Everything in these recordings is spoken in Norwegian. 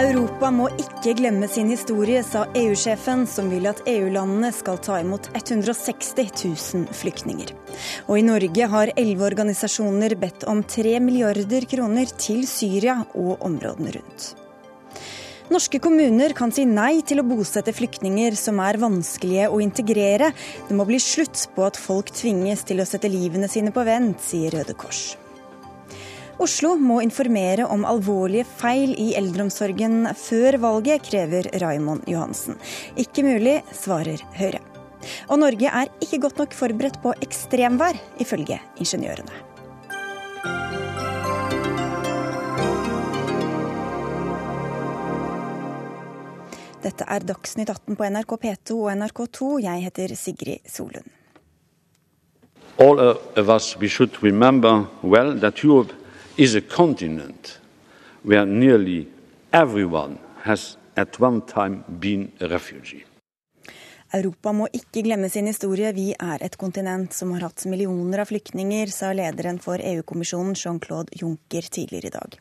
Europa må ikke glemme sin historie, sa EU-sjefen, som vil at EU-landene skal ta imot 160 000 flyktninger. Og i Norge har elleve organisasjoner bedt om 3 milliarder kroner til Syria og områdene rundt. Norske kommuner kan si nei til å bosette flyktninger som er vanskelige å integrere. Det må bli slutt på at folk tvinges til å sette livene sine på vent, sier Røde Kors. Oslo må informere om alvorlige feil i eldreomsorgen før valget, krever Raimond Johansen. Ikke mulig, svarer Høyre. Og Norge er ikke godt nok forberedt på ekstremvær, ifølge ingeniørene. Dette er Dagsnytt 18 på NRK P2 og NRK2. Jeg heter Sigrid Solund. All of us, we should remember well that is a continent where nearly everyone has at one time been a refugee. Europa må ikke glemme sin historie. Vi er et kontinent som har hatt millioner av flyktninger, sa lederen for EU-kommisjonen Jean-Claude Juncker tidligere i dag.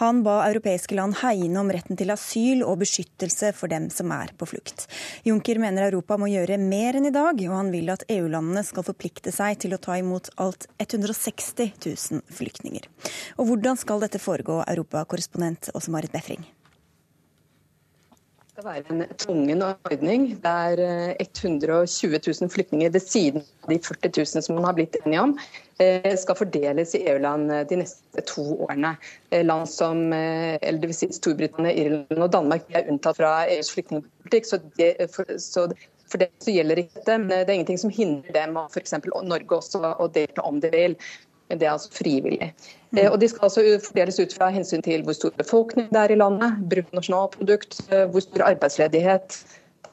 Han ba europeiske land hegne om retten til asyl og beskyttelse for dem som er på flukt. Juncker mener Europa må gjøre mer enn i dag, og han vil at EU-landene skal forplikte seg til å ta imot alt 160 000 flyktninger. Og hvordan skal dette foregå, europakorrespondent Åse Marit Befring? Det skal være en tvungen ordning der 120 000 flyktninger ved siden av de 40 000 som man har blitt enige om, eh, skal fordeles i EU-land de neste to årene. Eh, land som eller det vil si Storbritannia, Irland og Danmark er unntatt fra EUs flyktningpolitikk. så, det, så for det gjelder ikke det, men det er ingenting som hindrer dem, og f.eks. Norge også, å delta om de vil. Det er altså frivillig. Mm. Og De skal altså fordeles ut fra hensyn til hvor stor befolkning det er i landet, bruttonasjonalprodukt, eh, hvor stor arbeidsledighet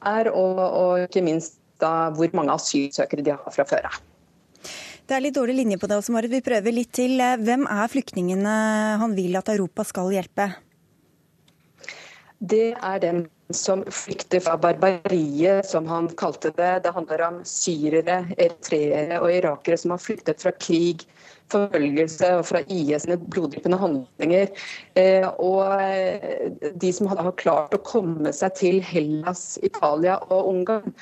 er, og, og ikke minst da, hvor mange asylsøkere de har fra før av. Det er litt dårlig linje på det også, Marit. Vi prøver litt til. Hvem er flyktningene han vil at Europa skal hjelpe? Det er dem som flykter fra barbariet, som han kalte det. Det handler om syrere, eritreere og irakere som har flyktet fra krig, forfølgelse og fra IS sine bloddryppende handlinger. Eh, og eh, de som har klart å komme seg til Hellas, Italia og Ungarn.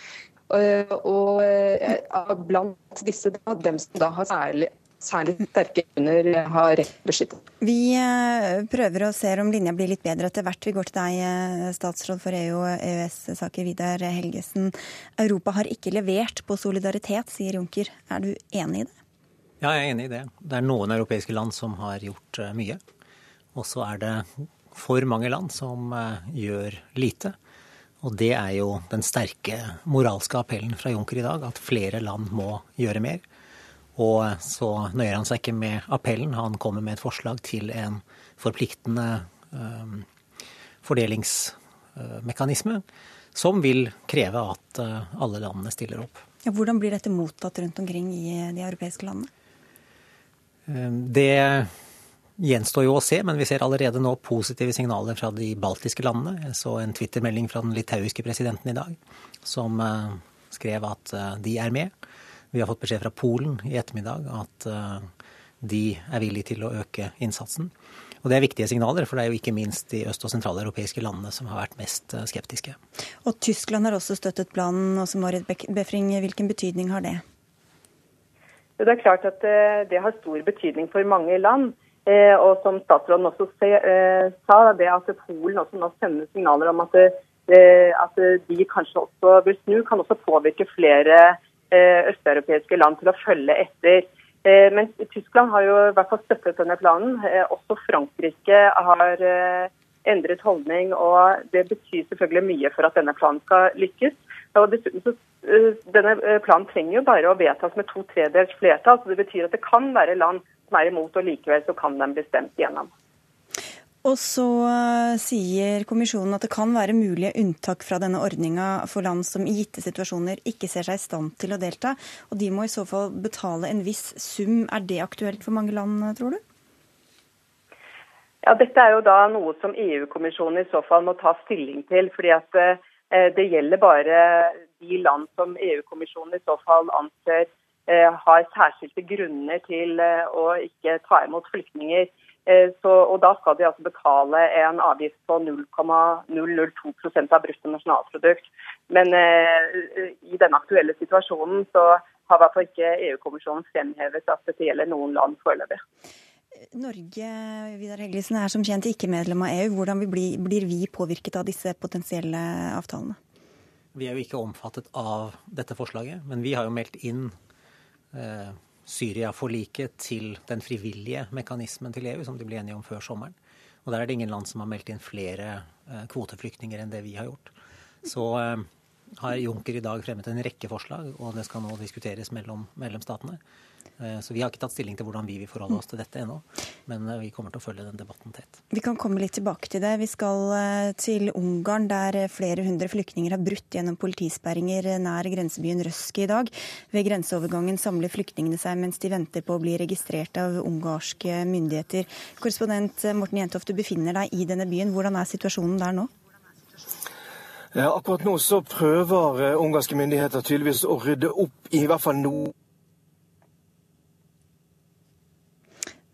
Eh, og blant disse, dem som da har særlig særlig sterke under har rett beskyttelse. Vi prøver å se om linja blir litt bedre etter hvert. Vi går til deg, statsråd for EU og EØS-saker, Vidar Helgesen. Europa har ikke levert på solidaritet, sier Juncker. Er du enig i det? Ja, jeg er enig i det. Det er noen europeiske land som har gjort eh, mye. Og så er det for mange land som eh, gjør lite. Og det er jo den sterke moralske appellen fra Juncker i dag, at flere land må gjøre mer. Og eh, så nøyer han seg ikke med appellen, han kommer med et forslag til en forpliktende um, fordelingsmekanisme som vil kreve at alle landene stiller opp. Ja, hvordan blir dette mottatt rundt omkring i de europeiske landene? Eh, det gjenstår jo å se, men vi ser allerede nå positive signaler fra de baltiske landene. Jeg så en twittermelding fra den litauiske presidenten i dag som eh, skrev at eh, de er med. Vi har fått beskjed fra Polen i ettermiddag at de er villige til å øke innsatsen. Og Det er viktige signaler, for det er jo ikke minst de øst- og sentraleuropeiske landene som har vært mest skeptiske. Og Tyskland har også støttet planen. Også Marit Befring, hvilken betydning har det? Det er klart at eh, det har stor betydning for mange land. Eh, og som statsråden også eh, sa, det at Polen også nå sender signaler om at, at de kanskje også vil snu, kan også påvirke flere østeuropeiske land til å følge etter. Men Tyskland har jo i hvert fall støttet denne planen. Også Frankrike har endret holdning, og det betyr selvfølgelig mye for at denne planen skal lykkes. Og dessuten så Eh, denne eh, planen trenger jo bare å vedtas med to tredels flertall. så Det betyr at det kan være land som er imot, og likevel så kan den bli stemt gjennom. Og så eh, sier kommisjonen at det kan være mulige unntak fra denne ordninga for land som i gitte situasjoner ikke ser seg i stand til å delta. Og de må i så fall betale en viss sum. Er det aktuelt for mange land, tror du? Ja, Dette er jo da noe som EU-kommisjonen i så fall må ta stilling til. fordi at det gjelder bare de land som EU-kommisjonen i så fall anser har særskilte grunner til å ikke ta imot flyktninger. Så, og Da skal de altså betale en avgift på 0,002% av bruttonasjonalprodukt. Men eh, i denne aktuelle situasjonen så har i hvert fall ikke EU-kommisjonen fremhevet at dette gjelder noen land foreløpig. Norge Vidar Helgesen, er som kjent ikke medlem av EU. Hvordan blir vi påvirket av disse potensielle avtalene? Vi er jo ikke omfattet av dette forslaget, men vi har jo meldt inn eh, Syria-forliket til den frivillige mekanismen til EU, som de ble enige om før sommeren. Og der er det ingen land som har meldt inn flere eh, kvoteflyktninger enn det vi har gjort. Så eh, har Juncker i dag fremmet en rekke forslag, og det skal nå diskuteres mellom medlemsstatene. Eh, så vi har ikke tatt stilling til hvordan vi vil forholde oss til dette ennå. Men eh, vi kommer til å følge den debatten tett. Vi kan komme litt tilbake til det. Vi skal eh, til Ungarn, der flere hundre flyktninger har brutt gjennom politisperringer nær grensebyen Røske i dag. Ved grenseovergangen samler flyktningene seg mens de venter på å bli registrert av ungarske myndigheter. Korrespondent Morten Jentoft, du befinner deg i denne byen. Hvordan er situasjonen der nå? Ja, akkurat nå så prøver ungarske myndigheter tydeligvis å rydde opp i, i hvert fall noe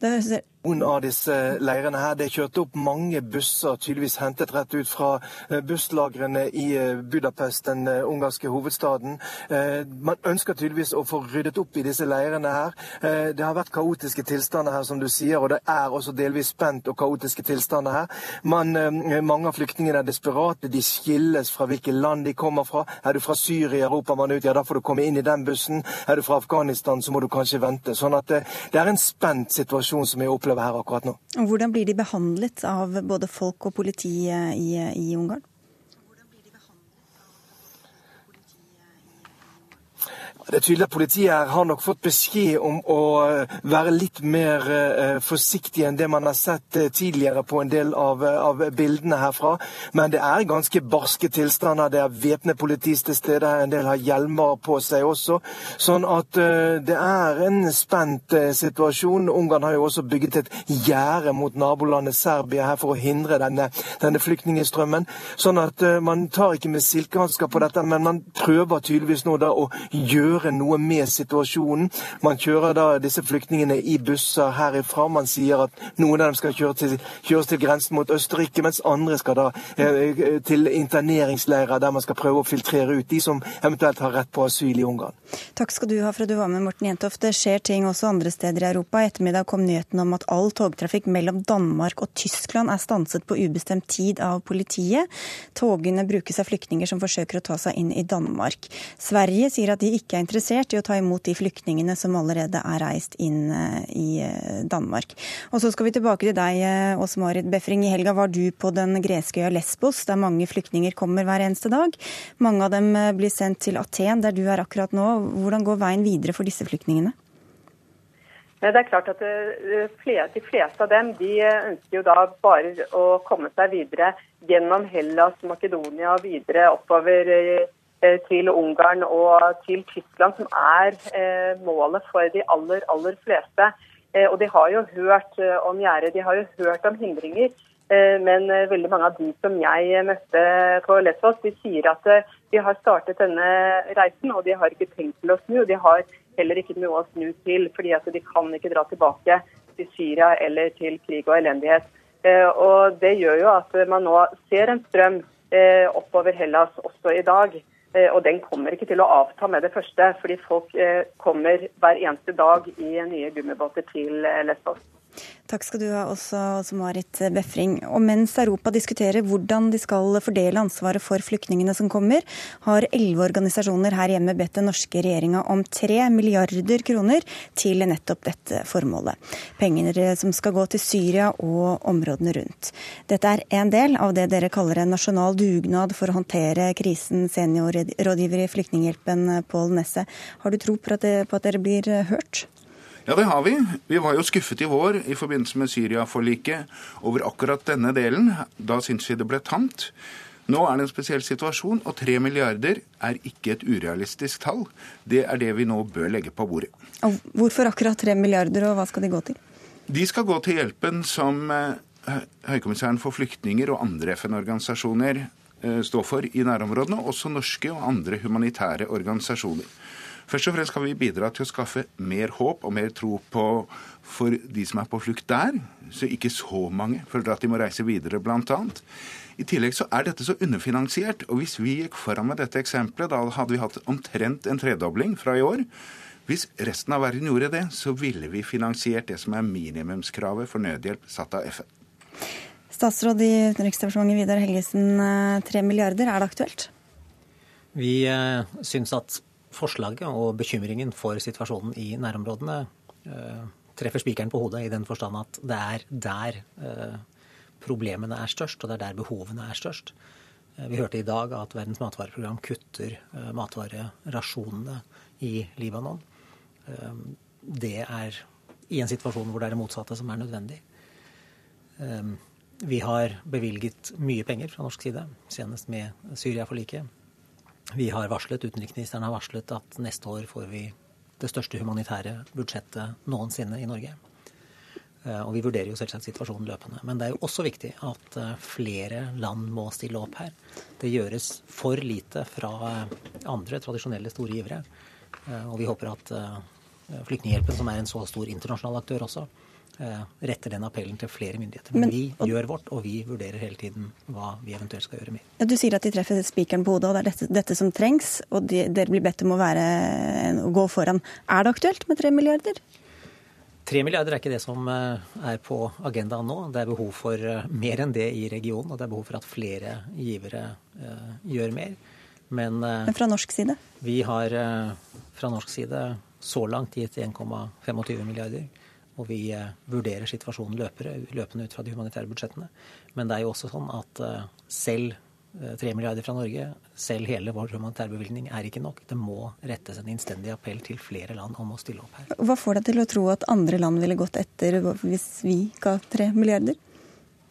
Det noen av disse leirene her. Det er kjørt opp mange busser, tydeligvis hentet rett ut fra eh, busslagrene i eh, Budapest, den eh, ungarske hovedstaden. Man ønsker tydeligvis å få ryddet opp i disse leirene her. Det har vært kaotiske tilstander her, som du sier, og det er også delvis spent og kaotiske tilstander her. Man, mange av flyktningene er desperate. De skilles fra hvilke land de kommer fra. Er du fra Syria, roper man ut, ja da får du komme inn i den bussen. Er du fra Afghanistan, så må du kanskje vente. Sånn at det, det er en spent situasjon som opplever her akkurat nå. Hvordan blir de behandlet av både folk og politi i, i Ungarn? Det er tydelig at Politiet har nok fått beskjed om å eh, være litt mer uh, forsiktig enn det man har sett uh, tidligere på en del av, av, bildene herfra. Men det er ganske barske tilstander. Det er væpnet politi til stede her. En del har hjelmer på seg også. Sånn at det er en spent situasjon. Ungarn har jo også bygget et gjerde mot nabolandet Serbia her for å hindre denne, denne flyktningstrømmen. Sånn at man tar ikke med silkehansker på dette, men man prøver tydeligvis nå da å gjøre gjøre noe med situasjonen. Man kjører da disse flyktningene i busser herifra. Man sier at noen av dem skal kjøre til, kjøres til grensen mot Østerrike, mens andre skal da eh, til interneringsleirer der man skal prøve å filtrere ut de som eventuelt har rett på asyl i Ungarn. Takk skal du ha for at du var med, Morten Jentoft. Det skjer ting også andre steder i Europa. I ettermiddag kom nyheten om at all togtrafikk mellom Danmark og Tyskland er stanset på ubestemt tid av politiet. Togene brukes av flyktninger som forsøker å ta seg inn i Danmark. Sverige sier at de ikke er interessert i å ta imot de flyktningene som allerede er reist inn eh, i eh, Danmark. Og så skal vi tilbake til deg, eh, Åse Marit Befring. I helga var du på den greske øya Lesbos, der mange flyktninger kommer hver eneste dag. Mange av dem blir sendt til Aten, der du er akkurat nå. Hvordan går veien videre for disse flyktningene? Det er klart at De fleste av dem de ønsker jo da bare å komme seg videre gjennom Hellas, Makedonia og videre oppover til Ungarn og til Tyskland, som er eh, målet for de aller, aller fleste. Eh, og de har jo hørt om gjerdet, de har jo hørt om hindringer. Men veldig mange av de som jeg møtte på Lesvos, de sier at de har startet denne reisen, og de har ikke tenkt til å snu. De har heller ikke noe å snu til, fordi at de kan ikke dra tilbake til Syria eller til krig og elendighet. Og Det gjør jo at man nå ser en strøm oppover Hellas også i dag. Eh, og den kommer ikke til å avta med det første, fordi folk eh, kommer hver eneste dag i nye gummibåter til eh, Lesbos. Takk skal du ha også, også Marit Befring. Og mens Europa diskuterer hvordan de skal fordele ansvaret for flyktningene som kommer, har elleve organisasjoner her hjemme bedt den norske regjeringa om tre milliarder kroner til nettopp dette formålet. Penger som skal gå til Syria og områdene rundt. Dette er en del av det dere kaller en nasjonal dugnad for å håndtere krisen, seniorrådgiver i Flyktninghjelpen Pål Nesse. Har du tro på at, dere blir hørt? Ja, det har vi. Vi var jo skuffet i vår i forbindelse med Syria-forliket over akkurat denne delen. Da syns vi det ble tamt. Nå er det en spesiell situasjon, og tre milliarder er ikke et urealistisk tall. Det er det vi nå bør legge på bordet. Og hvorfor akkurat tre milliarder, og hva skal de gå til? De skal gå til hjelpen som eh, Høykommissæren for flyktninger og andre FN-organisasjoner eh, står for i nærområdene, også norske og andre humanitære organisasjoner. Først og fremst kan vi bidra til å skaffe mer håp og mer tro på for de som er på flukt der, så ikke så mange føler at de må reise videre, bl.a. I tillegg så er dette så underfinansiert. Og hvis vi gikk foran med dette eksempelet, da hadde vi hatt omtrent en tredobling fra i år. Hvis resten av verden gjorde det, så ville vi finansiert det som er minimumskravet for nødhjelp satt av FN. Statsråd i Utenriksdepartementet Vidar Helgesen, eh, tre milliarder, er det aktuelt? Vi eh, syns at forslaget og bekymringen for situasjonen i nærområdene eh, treffer spikeren på hodet i den forstand at det er der eh, problemene er størst, og det er der behovene er størst. Eh, vi hørte i dag at Verdens matvareprogram kutter matvarerasjonene i Libanon. Det er i en situasjon hvor det er det motsatte som er nødvendig. Vi har bevilget mye penger fra norsk side, senest med Syria-forliket. Vi har varslet, Utenriksministeren har varslet at neste år får vi det største humanitære budsjettet noensinne i Norge. Eh, og vi vurderer jo selvsagt situasjonen løpende. Men det er jo også viktig at eh, flere land må stille opp her. Det gjøres for lite fra eh, andre tradisjonelle store givere. Og vi håper at Flyktninghjelpen, som er en så stor internasjonal aktør også, retter den appellen til flere myndigheter. Men, Men vi og, gjør vårt, og vi vurderer hele tiden hva vi eventuelt skal gjøre mer. Ja, du sier at de treffer spikeren på hodet, og det er dette, dette som trengs. Og de, dere blir bedt om å, være, å gå foran. Er det aktuelt med tre milliarder? Tre milliarder er ikke det som eh, er på agendaen nå. Det er behov for eh, mer enn det i regionen, og det er behov for at flere givere uh, gjør mer. Men, uh, Men, fra norsk side? Vi har uh, fra norsk side så langt gitt 1,25 milliarder. Og vi vurderer situasjonen løpende ut fra de humanitære budsjettene. Men det er jo også sånn at selv 3 milliarder fra Norge, selv hele vår humanitærbevilgning, er ikke nok. Det må rettes en innstendig appell til flere land om å stille opp her. Hva får deg til å tro at andre land ville gått etter hvis vi ga 3 milliarder?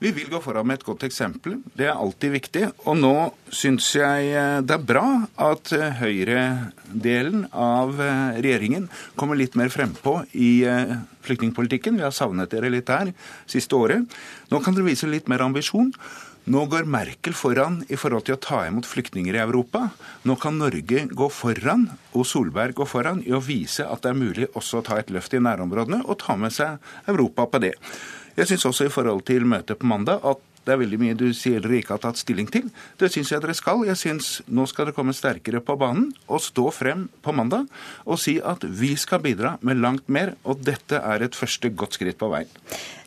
Vi vil gå foran med et godt eksempel. Det er alltid viktig. Og nå syns jeg eh, det er bra at eh, høyredelen av regjeringen kommer litt mer frempå i flyktningpolitikken. Vi har savnet dere litt der siste året. Nå kan dere vise litt mer ambisjon. Nå går Merkel foran i forhold til å ta imot flyktninger i Europa. Nå kan Norge gå foran, og Solberg gå foran, i å vise at det er mulig også å ta et løft i nærområdene og ta med seg Europa på det. Jeg syns også i forhold til møtet på mandag at det er veldig mye du sier dere ikke har tatt stilling til. Det syns jeg dere skal. Jeg syns nå skal dere komme sterkere på banen og stå frem på mandag og si at vi skal bidra med langt mer, og dette er et første godt skritt på veien.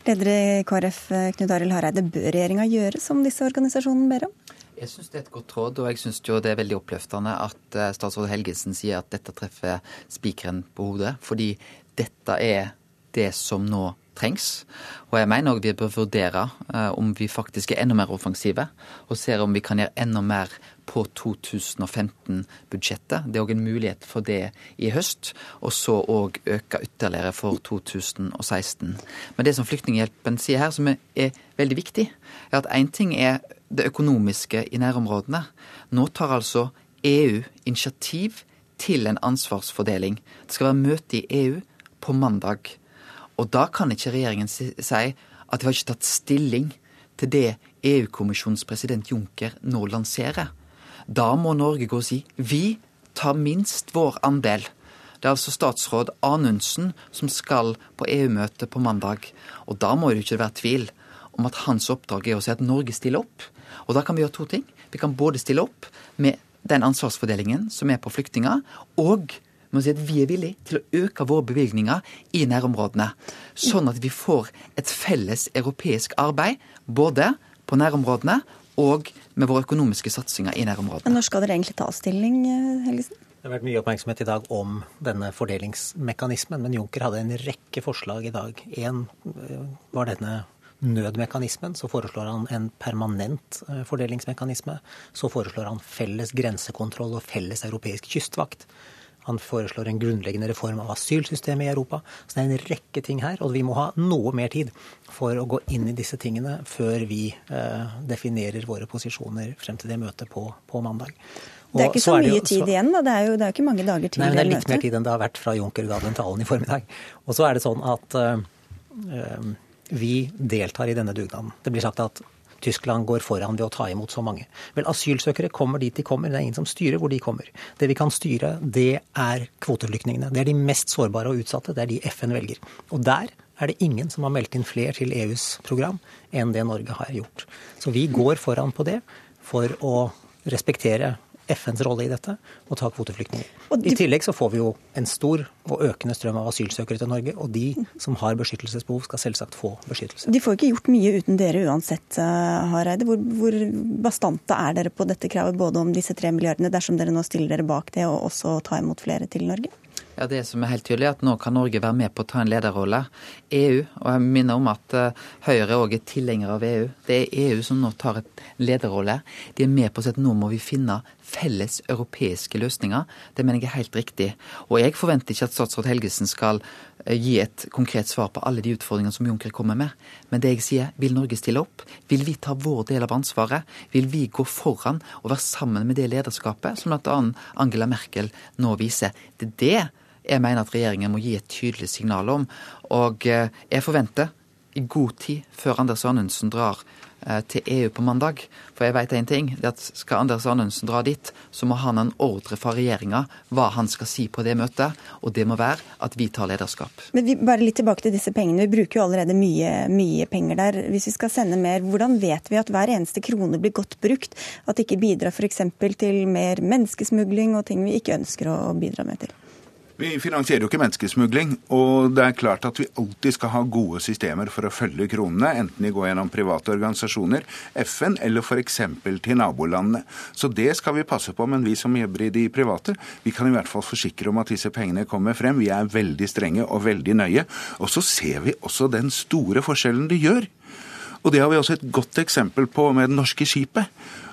Leder i KrF, Knut Arild Hareide, bør regjeringa gjøre som disse organisasjonene ber om? Jeg syns det er et godt råd, og jeg syns det er veldig oppløftende at eh, statsråd Helgesen sier at dette treffer spikeren på hodet. Fordi dette er det som nå trengs. Og jeg mener òg vi bør vurdere uh, om vi faktisk er enda mer offensive, og ser om vi kan gjøre enda mer på 2015-budsjettet. Det er òg en mulighet for det i høst, og så òg øke ytterligere for 2016. Men det som Flyktninghjelpen sier her, som er veldig viktig, er at én ting er det økonomiske i nærområdene. Nå tar altså EU initiativ til en ansvarsfordeling. Det skal være møte i EU på mandag. Og da kan ikke regjeringen si at de har ikke tatt stilling til det EU-kommisjonens president Juncker nå lanserer. Da må Norge gå og si vi tar minst vår andel. Det er altså statsråd Anundsen som skal på EU-møte på mandag. Og da må det ikke være tvil om at hans oppdrag er å si at Norge stiller opp. Og da kan vi gjøre to ting. Vi kan både stille opp med den ansvarsfordelingen som er på flyktninger, og må si at vi er villige til å øke våre bevilgninger i nærområdene. Sånn at vi får et felles europeisk arbeid både på nærområdene og med våre økonomiske satsinger i nærområdene. Men når skal dere egentlig ta stilling, eh, Helgesen? Det har vært mye oppmerksomhet i dag om denne fordelingsmekanismen, men Juncker hadde en rekke forslag i dag. Én eh, var denne nødmekanismen. Så foreslår han en permanent eh, fordelingsmekanisme. Så foreslår han felles grensekontroll og felles europeisk kystvakt. Han foreslår en grunnleggende reform av asylsystemet i Europa. Så det er en rekke ting her, og vi må ha noe mer tid for å gå inn i disse tingene før vi eh, definerer våre posisjoner frem til det møtet på, på mandag. Og det er ikke så, så mye jo, tid igjen, da. Det er jo det er ikke mange dager til nei, men det er litt mer tid enn det har vært fra Juncker ga den talen i formiddag. Og så er det sånn at eh, vi deltar i denne dugnaden. Det blir sagt at Tyskland går foran ved å ta imot så mange. Vel, asylsøkere kommer dit de kommer. Det er ingen som styrer hvor de kommer. Det vi kan styre, det er kvoteflyktningene. Det er de mest sårbare og utsatte. Det er de FN velger. Og der er det ingen som har meldt inn flere til EUs program enn det Norge har gjort. Så vi går foran på det for å respektere FNs rolle i dette og ta kvoteflyktninger. I tillegg så får vi jo en stor og økende strøm av asylsøkere til Norge, og de som har beskyttelsesbehov, skal selvsagt få beskyttelse. De får ikke gjort mye uten dere uansett, eh, Hareide. Hvor, hvor bastante er dere på dette kravet, både om disse tre milliardene, dersom dere nå stiller dere bak det, og også ta imot flere til Norge? Ja, Det som er helt tydelig, er at nå kan Norge være med på å ta en lederrolle. EU, og jeg minner om at uh, Høyre òg er tilhenger av EU. Det er EU som nå tar en lederrolle. De er med på å si at nå må vi finne felles europeiske løsninger. Det mener jeg er helt riktig. Og jeg forventer ikke at statsråd Helgesen skal uh, gi et konkret svar på alle de utfordringene som Juncker kommer med. Men det jeg sier, vil Norge stille opp? Vil vi ta vår del av ansvaret? Vil vi gå foran og være sammen med det lederskapet som bl.a. Angela Merkel nå viser? Det er det jeg mener at regjeringen må gi et tydelig signal om. Og eh, jeg forventer i god tid før Anders Anundsen drar eh, til EU på mandag. For jeg vet en ting, det at skal Anders Anundsen dra dit, så må han ha en ordre fra regjeringa hva han skal si på det møtet. Og det må være at vi tar lederskap. Men vi, bare litt tilbake til disse pengene. Vi bruker jo allerede mye, mye penger der. Hvis vi skal sende mer, hvordan vet vi at hver eneste krone blir godt brukt? At det ikke bidrar f.eks. til mer menneskesmugling og ting vi ikke ønsker å bidra med til? Vi finansierer jo ikke menneskesmugling, og det er klart at vi alltid skal ha gode systemer for å følge kronene, enten de går gjennom private organisasjoner, FN eller f.eks. til nabolandene. Så det skal vi passe på, men vi som jobber i de private, vi kan i hvert fall forsikre om at disse pengene kommer frem. Vi er veldig strenge og veldig nøye. Og så ser vi også den store forskjellen det gjør. Og det har vi også et godt eksempel på med det norske skipet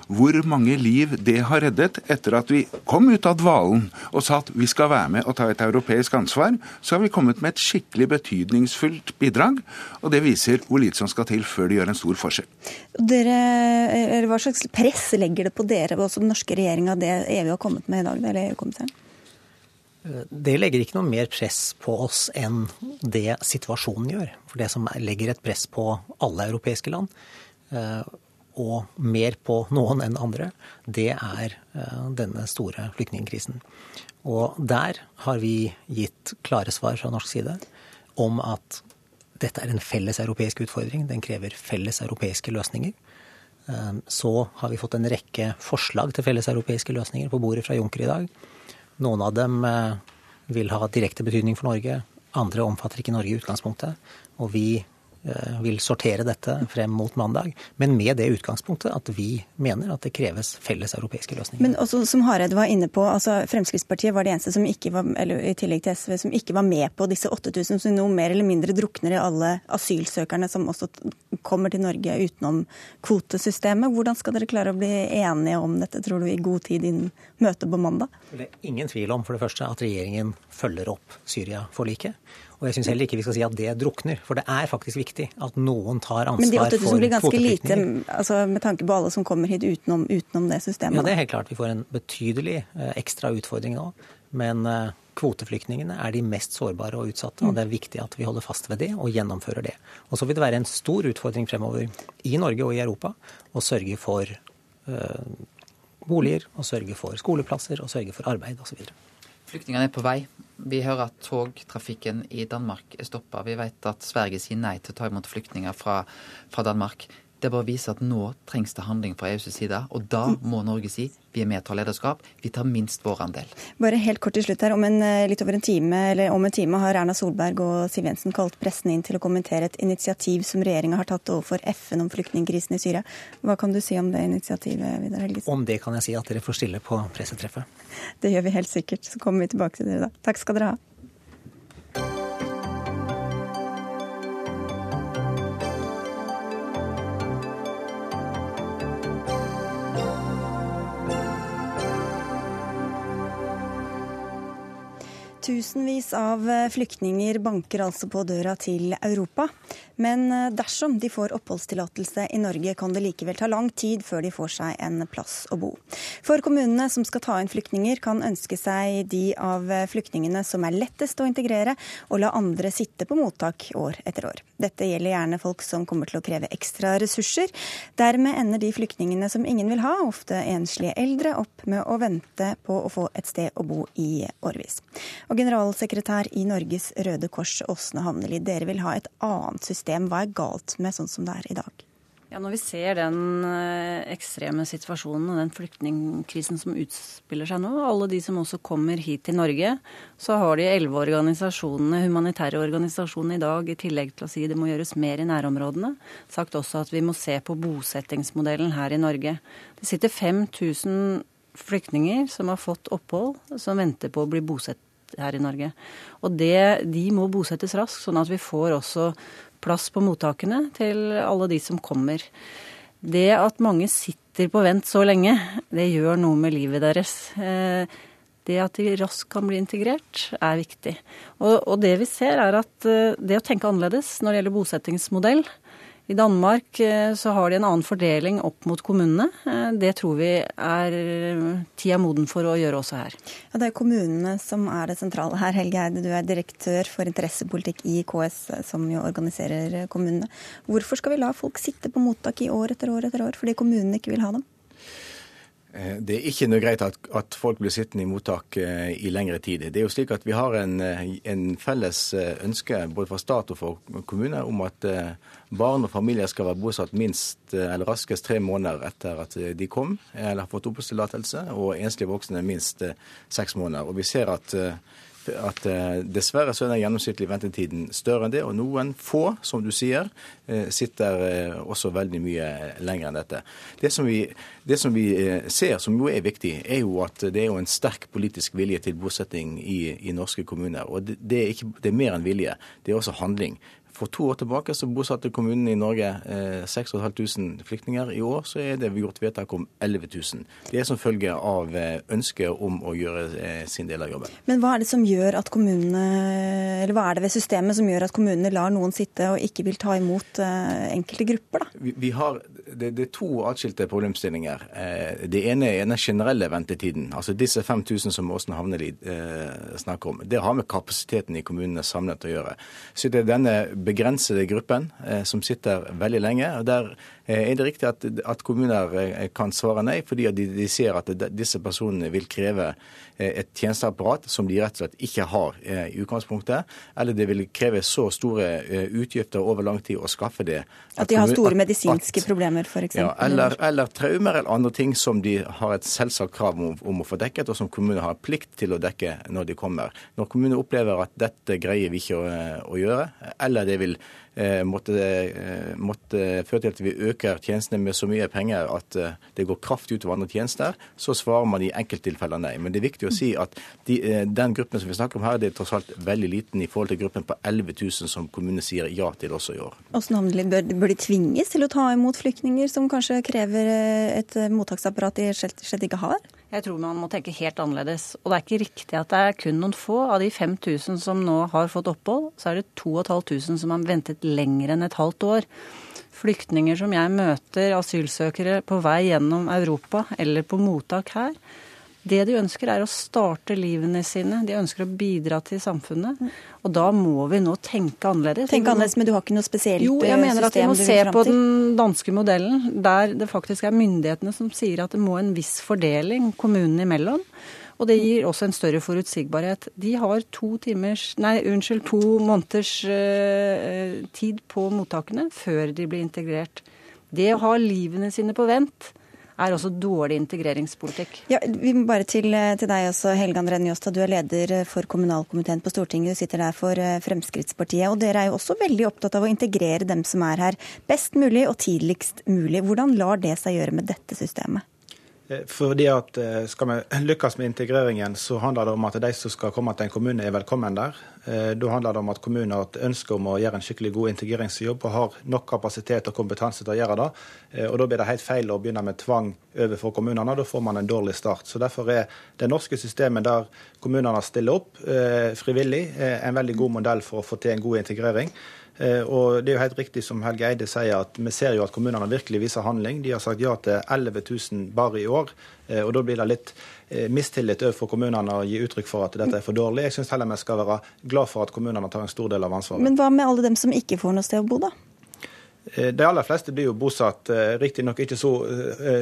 hvor mange liv det har reddet etter at vi kom ut av dvalen og sa at vi skal være med og ta et europeisk ansvar, så har vi kommet med et skikkelig betydningsfullt bidrag. Og det viser hvor lite som skal til før det gjør en stor forskjell. Dere, hva slags press legger det på dere, også den norske regjeringa, det EU har kommet med i dag? eller EU-kommissæren? Det legger ikke noe mer press på oss enn det situasjonen gjør. For det som legger et press på alle europeiske land, eh, og mer på noen enn andre, det er eh, denne store flyktningkrisen. Og der har vi gitt klare svar fra norsk side om at dette er en felles europeisk utfordring. Den krever felles europeiske løsninger. Eh, så har vi fått en rekke forslag til felles europeiske løsninger på bordet fra Juncker i dag. Noen av dem eh, vil ha direkte betydning for Norge. Andre omfatter ikke Norge i utgangspunktet. Og vi vil sortere dette frem mot mandag, men med det utgangspunktet at vi mener at det kreves felles europeiske løsninger. Men også som Hareide var inne på, altså Fremskrittspartiet var det eneste som ikke var, eller i tillegg til SV, som ikke var med på disse 8000 som nå mer eller mindre drukner i alle asylsøkerne som også kommer til Norge utenom kvotesystemet. Hvordan skal dere klare å bli enige om dette, tror du, i god tid innen møtet på mandag? Det er ingen tvil om for det første at regjeringen følger opp Syria-forliket. Og jeg syns heller ikke vi skal si at det drukner, for det er faktisk viktig at noen tar ansvar for Men de 8000 blir ganske lite altså, med tanke på alle som kommer hit utenom, utenom, det systemet? Ja, det er helt klart. Vi får en betydelig eh, ekstra utfordring nå. Men eh, kvoteflyktningene er de mest sårbare og utsatte, og det er viktig at vi holder fast ved det og gjennomfører det. Og så vil det være en stor utfordring fremover i Norge og i Europa å sørge for uh, boliger, å sørge for skoleplasser, og sørge for arbeid osv. Flyktningene er på vei. Vi hører at togtrafikken i Danmark er stoppa. Vi vet at Sverige sier nei til å ta imot flyktninger fra, fra Danmark. Det bare viser at nå trengs det handling fra EUs side. Og da må Norge si vi er med og tar lederskap. Vi tar minst vår andel. Bare helt kort til slutt her. Om en, eh, litt over en time, eller om en time har Erna Solberg og Siv Jensen kalt pressen inn til å kommentere et initiativ som regjeringa har tatt overfor FN om flyktningkrisen i Syria. Hva kan du si om det initiativet, Vidar Helgesen? Om det kan jeg si at dere får stille på pressetreffet. Det gjør vi helt sikkert. Så kommer vi tilbake til dere da. Takk skal dere ha. Tusenvis av eh, flyktninger banker altså på døra til Europa. Men eh, dersom de får oppholdstillatelse i Norge, kan det likevel ta lang tid før de får seg en plass å bo. For kommunene som skal ta inn flyktninger, kan ønske seg de av eh, flyktningene som er lettest å integrere, og la andre sitte på mottak år etter år. Dette gjelder gjerne folk som kommer til å kreve ekstra ressurser. Dermed ender de flyktningene som ingen vil ha, ofte enslige eldre, opp med å vente på å få et sted å bo i årevis. Og generalsekretær i Norges Røde Kors, Åsne Havneli, dere vil ha et annet system. Hva er galt med sånn som det er i dag? Ja, Når vi ser den eh, ekstreme situasjonen og den flyktningkrisen som utspiller seg nå, alle de som også kommer hit til Norge, så har de elleve organisasjonene, humanitære organisasjonene i dag, i tillegg til å si det må gjøres mer i nærområdene, sagt også at vi må se på bosettingsmodellen her i Norge. Det sitter 5000 flyktninger som har fått opphold, som venter på å bli bosatt her i Norge. Og det, de må bosettes raskt, sånn at vi får også plass på mottakene til alle de som kommer. Det at mange sitter på vent så lenge, det gjør noe med livet deres. Eh, det at de raskt kan bli integrert, er viktig. Og, og det vi ser, er at eh, det å tenke annerledes når det gjelder bosettingsmodell, i Danmark eh, så har de en annen fordeling opp mot kommunene. Eh, det tror vi er tida moden for å gjøre også her. Ja, det er kommunene som er det sentrale her. Helge Eide, du er direktør for interessepolitikk i KS, som jo organiserer kommunene. Hvorfor skal vi la folk sitte på mottak i år etter år etter år, fordi kommunene ikke vil ha dem? Eh, det er ikke noe greit at, at, folk blir sittende i mottak uh, i lengre tid. Det er jo slik at Vi har en, eh, en felles ønske både fra stat og for kommuner om at barn og familier skal være bosatt minst eller raskest tre måneder etter at de kom eller har fått oppholdstillatelse, og enslige voksne minst seks måneder. Og Vi ser at at eh, dessverre så er den gjennomsnittlige ventetiden større enn det. Og noen få, som du sier, eh, sitter eh, også veldig mye lenger enn dette. Det som, vi, det som vi ser, som jo er viktig, er jo at det er jo en sterk politisk vilje til bosetting i, i norske kommuner. Og det, det, er ikke, det er mer enn vilje, det er også handling. For to år tilbake så bosatte kommunene i Norge eh, 6500 flyktninger. I år så er det gjort vedtak om 11 000. Det er som følge av eh, ønsket om å gjøre eh, sin del av jobben. Men hva er det som gjør at kommunene, eller hva er det ved systemet som gjør at kommunene lar noen sitte og ikke vil ta imot eh, enkelte grupper, da? Vi, vi har, det, det, er to atskilte problemstillinger. Eh, det ene er den generelle ventetiden. Altså disse 5000 som Åsen Havneli eh, snakker om. Det har med kapasiteten i kommunene samlet å gjøre. Så det er denne begrensede gruppen eh, som sitter veldig lenge. og Der er det riktig at, at kommuner eh, kan svare nei, fordi de, de, ser at disse personene vil kreve et tjenesteapparat som de rett og slett ikke har i utgangspunktet. Eller det vil kreve så store utgifter over lang tid å skaffe det. At, at de har store medisinske at, problemer, f.eks.? Ja, eller, eller, traumer eller andre ting som de har et selvsagt krav om, om, å få dekket, og som kommunene har plikt til å dekke når de kommer. Når kommunene opplever at dette greier vi ikke å, å gjøre, eller det vil eh, måtte, eh, måtte, føre til at vi øker tjenestene med så mye penger at eh, det går kraftig utover andre tjenester, så svarer man i enkelttilfeller nei. Men det er viktig å si at de, den gruppen som vi snakker om her, det er tross alt veldig liten i forhold til gruppen på 11 000 som kommunene sier ja til også i år. Hvordan bør, bør de tvinges til å ta imot flyktninger som kanskje krever et mottaksapparat de slett ikke har? Jeg tror man må tenke helt annerledes. Og det er ikke riktig at det er kun noen få. Av de 5000 som nå har fått opphold, så er det 2500 som har ventet lenger enn et halvt år. Flyktninger som jeg møter, asylsøkere på vei gjennom Europa eller på mottak her, det de ønsker, er å starte livene sine. De ønsker å bidra til samfunnet. Og da må vi nå tenke annerledes. Tenke annerledes, Men du har ikke noe spesielt system? Jo, jeg mener at vi må se på den danske modellen, der det faktisk er myndighetene som sier at det må en viss fordeling kommunene imellom. Og det gir også en større forutsigbarhet. De har to, timers, nei, unnskyld, to måneders uh, tid på mottakene før de blir integrert. Det å ha livene sine på vent er også dårlig integreringspolitikk. Ja, vi må bare til, til deg også, Helge André Njåstad. Du er leder for kommunalkomiteen på Stortinget. Du sitter der for eh, Fremskrittspartiet. Og dere er jo også veldig opptatt av å integrere dem som er her, best mulig og tidligst mulig. Hvordan lar det seg gjøre med dette systemet? Eh, fordi at eh, Skal vi lykkes med integreringen, så handler det om at de som skal komme til en kommune, er velkommen der. Eh, da handler det om at kommunen har et ønske om å gjøre en skikkelig god integreringsjobb og har nok kapasitet og kompetanse til å gjøre det. Og Da blir det helt feil å begynne med tvang overfor kommunene. Da får man en dårlig start. Så Derfor er det norske systemet der kommunene stiller opp frivillig, en veldig god modell for å få til en god integrering. Eh, og det er jo helt riktig som Helge Eide sier, at vi ser jo at kommunene virkelig viser handling. De har sagt ja til 11 000 bare i år. Eh, og da blir det litt eh, mistillit overfor kommunene å gi uttrykk for at dette er for dårlig. Jeg syns heller vi skal være glad for at kommunene tar en stor del av ansvaret. Men hva med alle dem som ikke får noe sted å bo, da? De aller fleste blir jo bosatt, riktignok ikke så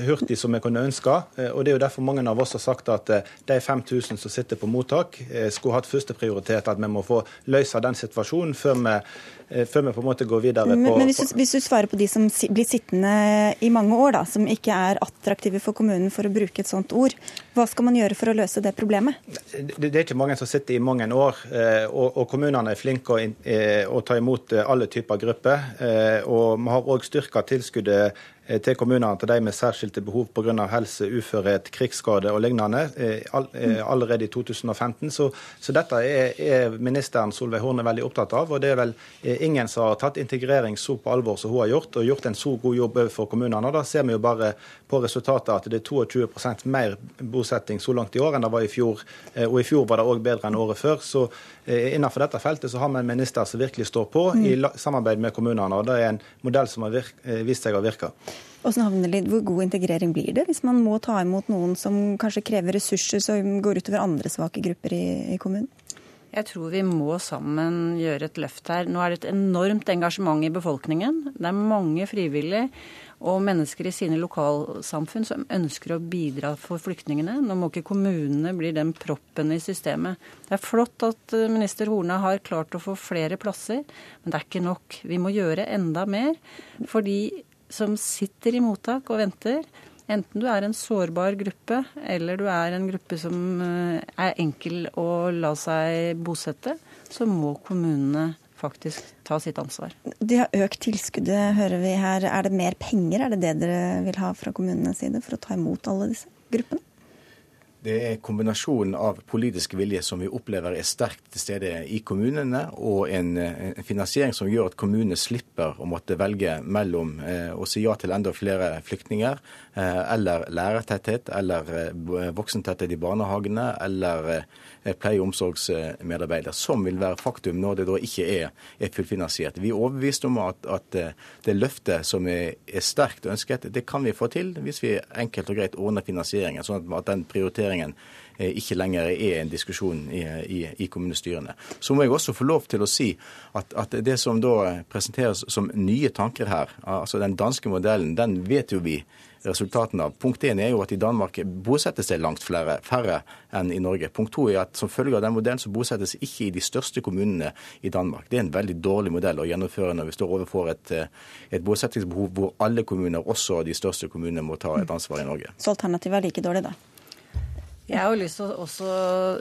hurtig som vi kunne ønske. og Det er jo derfor mange av oss har sagt at de 5000 som sitter på mottak, skulle hatt førsteprioritet. At vi må få løse den situasjonen før vi før vi på en måte går videre på Men, men hvis, du, hvis, du, svarer på de som blir sittende i mange år, da, som ikke er attraktive for kommunen, for å bruke et sånt ord, hva skal man gjøre for å løse det problemet? Det, det er ikke mange som sitter i mange år, eh, og, og kommunene er flinke å, eh, å, ta imot alle typer grupper. Og vi har òg styrka tilskuddet Eh, til kommunene til de med særskilte behov pga. helse, uførhet, krigsskade og lignende eh, eh, allerede i 2015. Så, så dette er, er, ministeren Solveig Horne veldig opptatt av. og Det er vel ingen som har tatt integrering så på alvor som hun har gjort, og gjort en så god jobb overfor kommunene. Da ser vi jo bare på resultatet at det er 22% mer bosetting så langt i år enn det var i fjor. Og i fjor var det òg bedre enn året før. Så innenfor dette feltet så har vi en minister som virkelig står på, i samarbeid med kommunene. og Det er en modell som har vist seg å virke. Hvor god integrering blir det hvis man må ta imot noen som kanskje krever ressurser som går utover andre svake grupper i, i kommunen? Jeg tror vi må sammen gjøre et løft her. Nå er det et enormt engasjement i befolkningen. Det er mange frivillige og mennesker i sine lokalsamfunn som ønsker å bidra for flyktningene. Nå må ikke kommunene bli den proppen i systemet. Det er flott at eh, minister Horne har klart å få flere plasser, men det er ikke nok. Vi må gjøre enda mer. For de som sitter i mottak og venter, enten du er en sårbar gruppe eller du er en gruppe som eh, er enkel å la seg bosette, så må kommunene faktisk ta sitt ansvar. De har økt tilskuddet, hører vi her. Er det mer penger? Er det det dere vil ha fra kommunenes side for å ta imot alle disse gruppene? Det er kombinasjonen av politisk vilje som vi opplever er sterkt til stede i kommunene, og en, en finansiering som gjør at kommunene slipper å måtte velge mellom eh, å si ja til enda flere flyktninger, eh, eller lærertetthet, eller eh, voksentetthet i barnehagene, eller eh, pleie- og omsorgsmedarbeidere, som vil være faktum når det da ikke er, er fullfinansiert. Vi er overbevist om at, at eh, det løftet som er, er, sterkt ønsket, det kan vi få til hvis vi enkelt og greit ordner finansieringen, sånn at den prioriteringen privatiseringen eh, ikke lenger er en diskusjon i, i, i, kommunestyrene. Så må jeg også få lov til å si at, at, det som da presenteres som nye tanker her, altså den danske modellen, den vet jo vi resultatene av. Punkt én er jo at i Danmark bosettes det langt flere, færre enn i Norge. Punkt to er at som følge av den modellen så bosettes ikke i de største kommunene i Danmark. Det er en veldig dårlig modell å gjennomføre når vi står overfor et, eh, et bosettingsbehov hvor alle kommuner, også de største kommunene, må ta et ansvar i Norge. Så alternativet er like dårlig, da? Jeg har jo lyst til å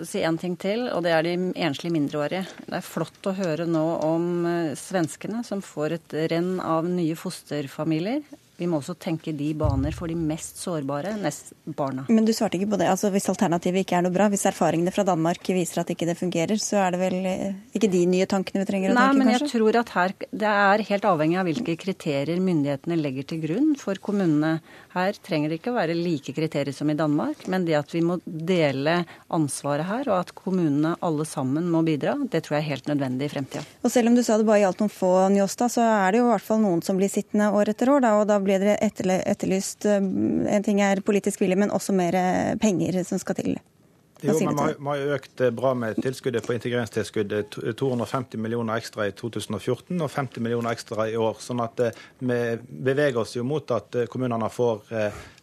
si en ting til, og det er de enslige mindreårige. Det er flott å høre nå om eh, svenskene som får et renn av nye fosterfamilier. Vi må også tenke de baner for de mest sårbare, nest barna. Men du svarte ikke på det. Altså, Hvis alternativet ikke er noe bra, hvis erfaringene fra Danmark viser at ikke det fungerer, så er det vel eh, ikke de nye tankene vi trenger å Nei, tenke, kanskje? Nei, men jeg tror at her, det er helt avhengig av hvilke kriterier myndighetene legger til grunn for kommunene. Her trenger det ikke å være like kriterier som i Danmark, men det at vi må dele ansvaret her, og at kommunene alle sammen må bidra, det tror jeg er helt nødvendig i fremtida. Og selv om du sa det bare gjaldt noen få, Njåstad, så er det jo i hvert fall noen som blir sittende år etter år, da, og da blir blir det etterlyst eh, En ting er politisk vilje, men også mer eh, penger som skal til. Jo, men Vi har økt eh, bra med tilskuddet på integreringstilskuddet. 250 millioner ekstra i 2014 og 50 millioner ekstra i år. sånn at Vi beveger oss jo mot at kommunene får,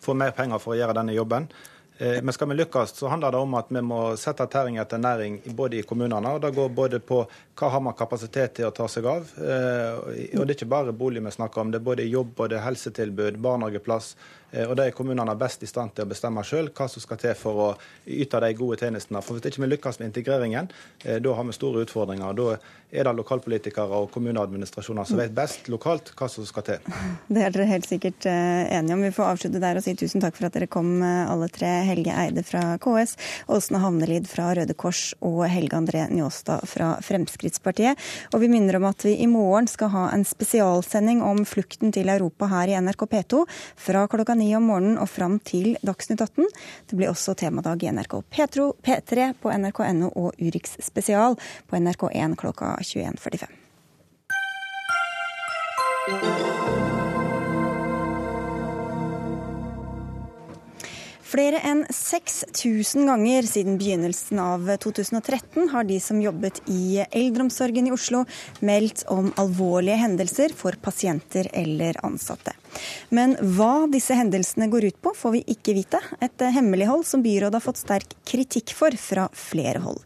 får mer penger for å gjøre denne jobben. Men skal vi lykkes, så handler det om at vi må sette tæring etter næring både i kommunene. og Det går både på hva har man kapasitet til å ta seg av. Og det er ikke bare bolig vi snakker om, det er både jobb, både helsetilbud, barnehageplass. Og det er kommunene best i stand til å bestemme sjøl hva som skal til for å yte de gode tjenestene. For Hvis ikke vi lykkes med integreringen, da har vi store utfordringer. Da er det lokalpolitikere og kommuneadministrasjoner som vet best lokalt hva som skal til. Det er dere helt sikkert enige om. Vi får avslutte der og si tusen takk for at dere kom, alle tre. Helge Eide fra KS, Åsne Havnelid fra Røde Kors og Helge André Njåstad fra Fremskrittspartiet. Og vi minner om at vi i morgen skal ha en spesialsending om flukten til Europa her i NRK P2 fra klokka ni om morgenen og fram til Dagsnytt 18. Det blir også temadag i NRK Petro, P3 på nrk.no og Urix spesial på NRK1 klokka 21.45. Flere enn 6000 ganger siden begynnelsen av 2013 har de som jobbet i eldreomsorgen i Oslo, meldt om alvorlige hendelser for pasienter eller ansatte. Men hva disse hendelsene går ut på, får vi ikke vite. Et hemmelighold som byrådet har fått sterk kritikk for fra flere hold.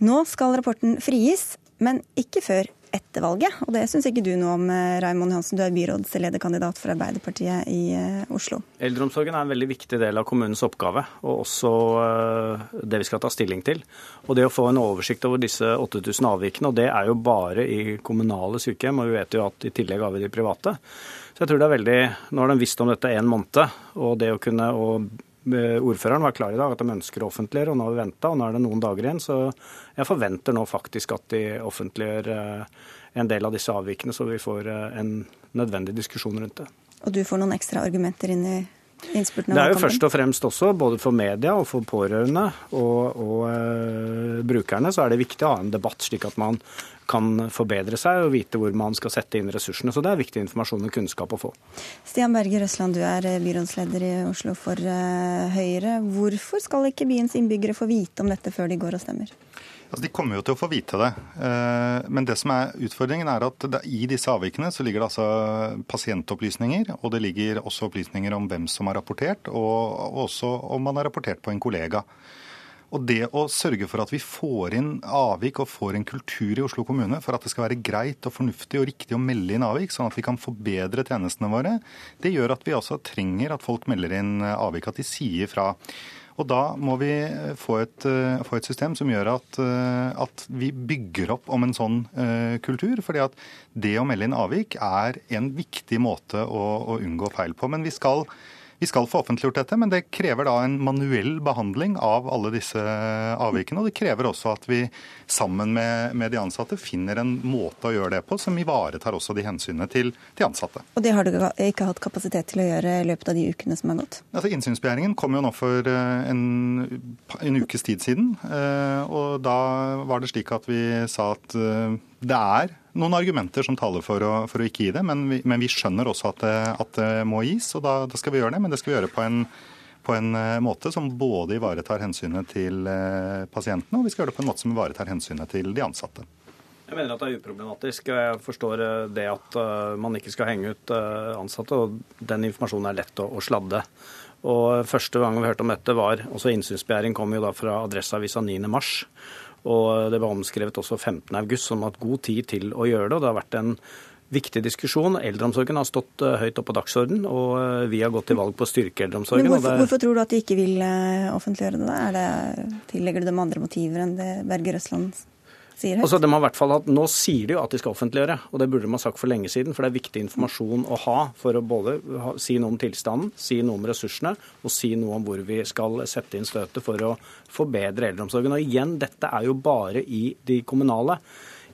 Nå skal rapporten frigis, men ikke før etter valget. Og det syns ikke du noe om, Raimond Johansen, du er byrådslederkandidat for Arbeiderpartiet i Oslo. Eldreomsorgen er en veldig viktig del av kommunens oppgave, og også det vi skal ta stilling til. Og det å få en oversikt over disse 8000 avvikene, og det er jo bare i kommunale sykehjem, og vi vet jo at i tillegg har vi de private. Så jeg tror det er veldig Nå har de visst om dette en måned, og det å kunne og Ordføreren var klar i dag at de ønsker å offentliggjøre, og nå har vi venta, og nå er det noen dager igjen. Så jeg forventer nå faktisk at de offentliggjør en del av disse avvikene, så vi får en nødvendig diskusjon rundt det. Og du får noen ekstra argumenter inn i innspurten? Det er jo først og fremst også, både for media og for pårørende og, og uh, brukerne, så er det viktig å ha en debatt, slik at man kan forbedre seg og vite hvor man skal sette inn ressursene. Så det er viktig informasjon og kunnskap å få. Stian Berger Røsland, du er byrådsleder i Oslo for Høyre. Hvorfor skal ikke byens innbyggere få vite om dette før de går og stemmer? Altså, de kommer jo til å få vite det. Men det som er utfordringen er at i disse avvikene så ligger det altså pasientopplysninger, og det ligger også opplysninger om hvem som har rapportert, og også om man har rapportert på en kollega. Og det å sørge for at vi får inn avvik og får en kultur i Oslo kommune for at det skal være greit og fornuftig og riktig å melde inn avvik, sånn at vi kan forbedre tjenestene våre, det gjør at vi også trenger at folk melder inn avvik, at de sier fra. Og da må vi få et, få et system som gjør at, at, vi bygger opp om en sånn uh, kultur. fordi at det å melde inn avvik er en viktig måte å, å unngå feil på. Men vi skal vi skal få offentliggjort dette, men det krever da en manuell behandling av alle disse avvikene. Og det krever også at vi sammen med, med de ansatte finner en måte å gjøre det på som ivaretar også de hensynene til de ansatte. Og det har du ikke hatt kapasitet til å gjøre i løpet av de ukene som har gått? Altså, Innsynsbegjæringen kom jo nå for en, en ukes tid siden. Og da var det slik at vi sa at det er noen argumenter som taler for å, for å ikke gi det, men vi, men vi skjønner også at det, at det, må gis, og da, da, skal vi gjøre det. Men det skal vi gjøre på en, på en måte som både ivaretar hensynet til pasientene, og vi skal gjøre det på en måte som ivaretar hensynet til de ansatte. Jeg mener at det er uproblematisk. Jeg forstår det at man ikke skal henge ut ansatte, og den informasjonen er lett å sladde. Og Første gang vi hørte om dette, var også innsynsbegjæring kom jo da fra Adresseavisa 9.3. Og det var omskrevet også 15.8, som har hatt god tid til å gjøre det. og Det har vært en viktig diskusjon. Eldreomsorgen har stått høyt opp på dagsorden, og vi har gått til valg på å styrke eldreomsorgen. Men hvorfor, hvorfor tror du at de ikke vil offentliggjøre det? Er det, tillegger du dem andre motiver enn det Berger Røsland? Altså, de har i hvert fall hatt, Nå sier de jo at de skal offentliggjøre, og det burde de ha sagt for lenge siden. For det er viktig informasjon å ha for å både ha, si noe om tilstanden, si noe om ressursene og si noe om hvor vi skal sette inn støtet for å forbedre eldreomsorgen. Og igjen, dette er jo bare i de kommunale.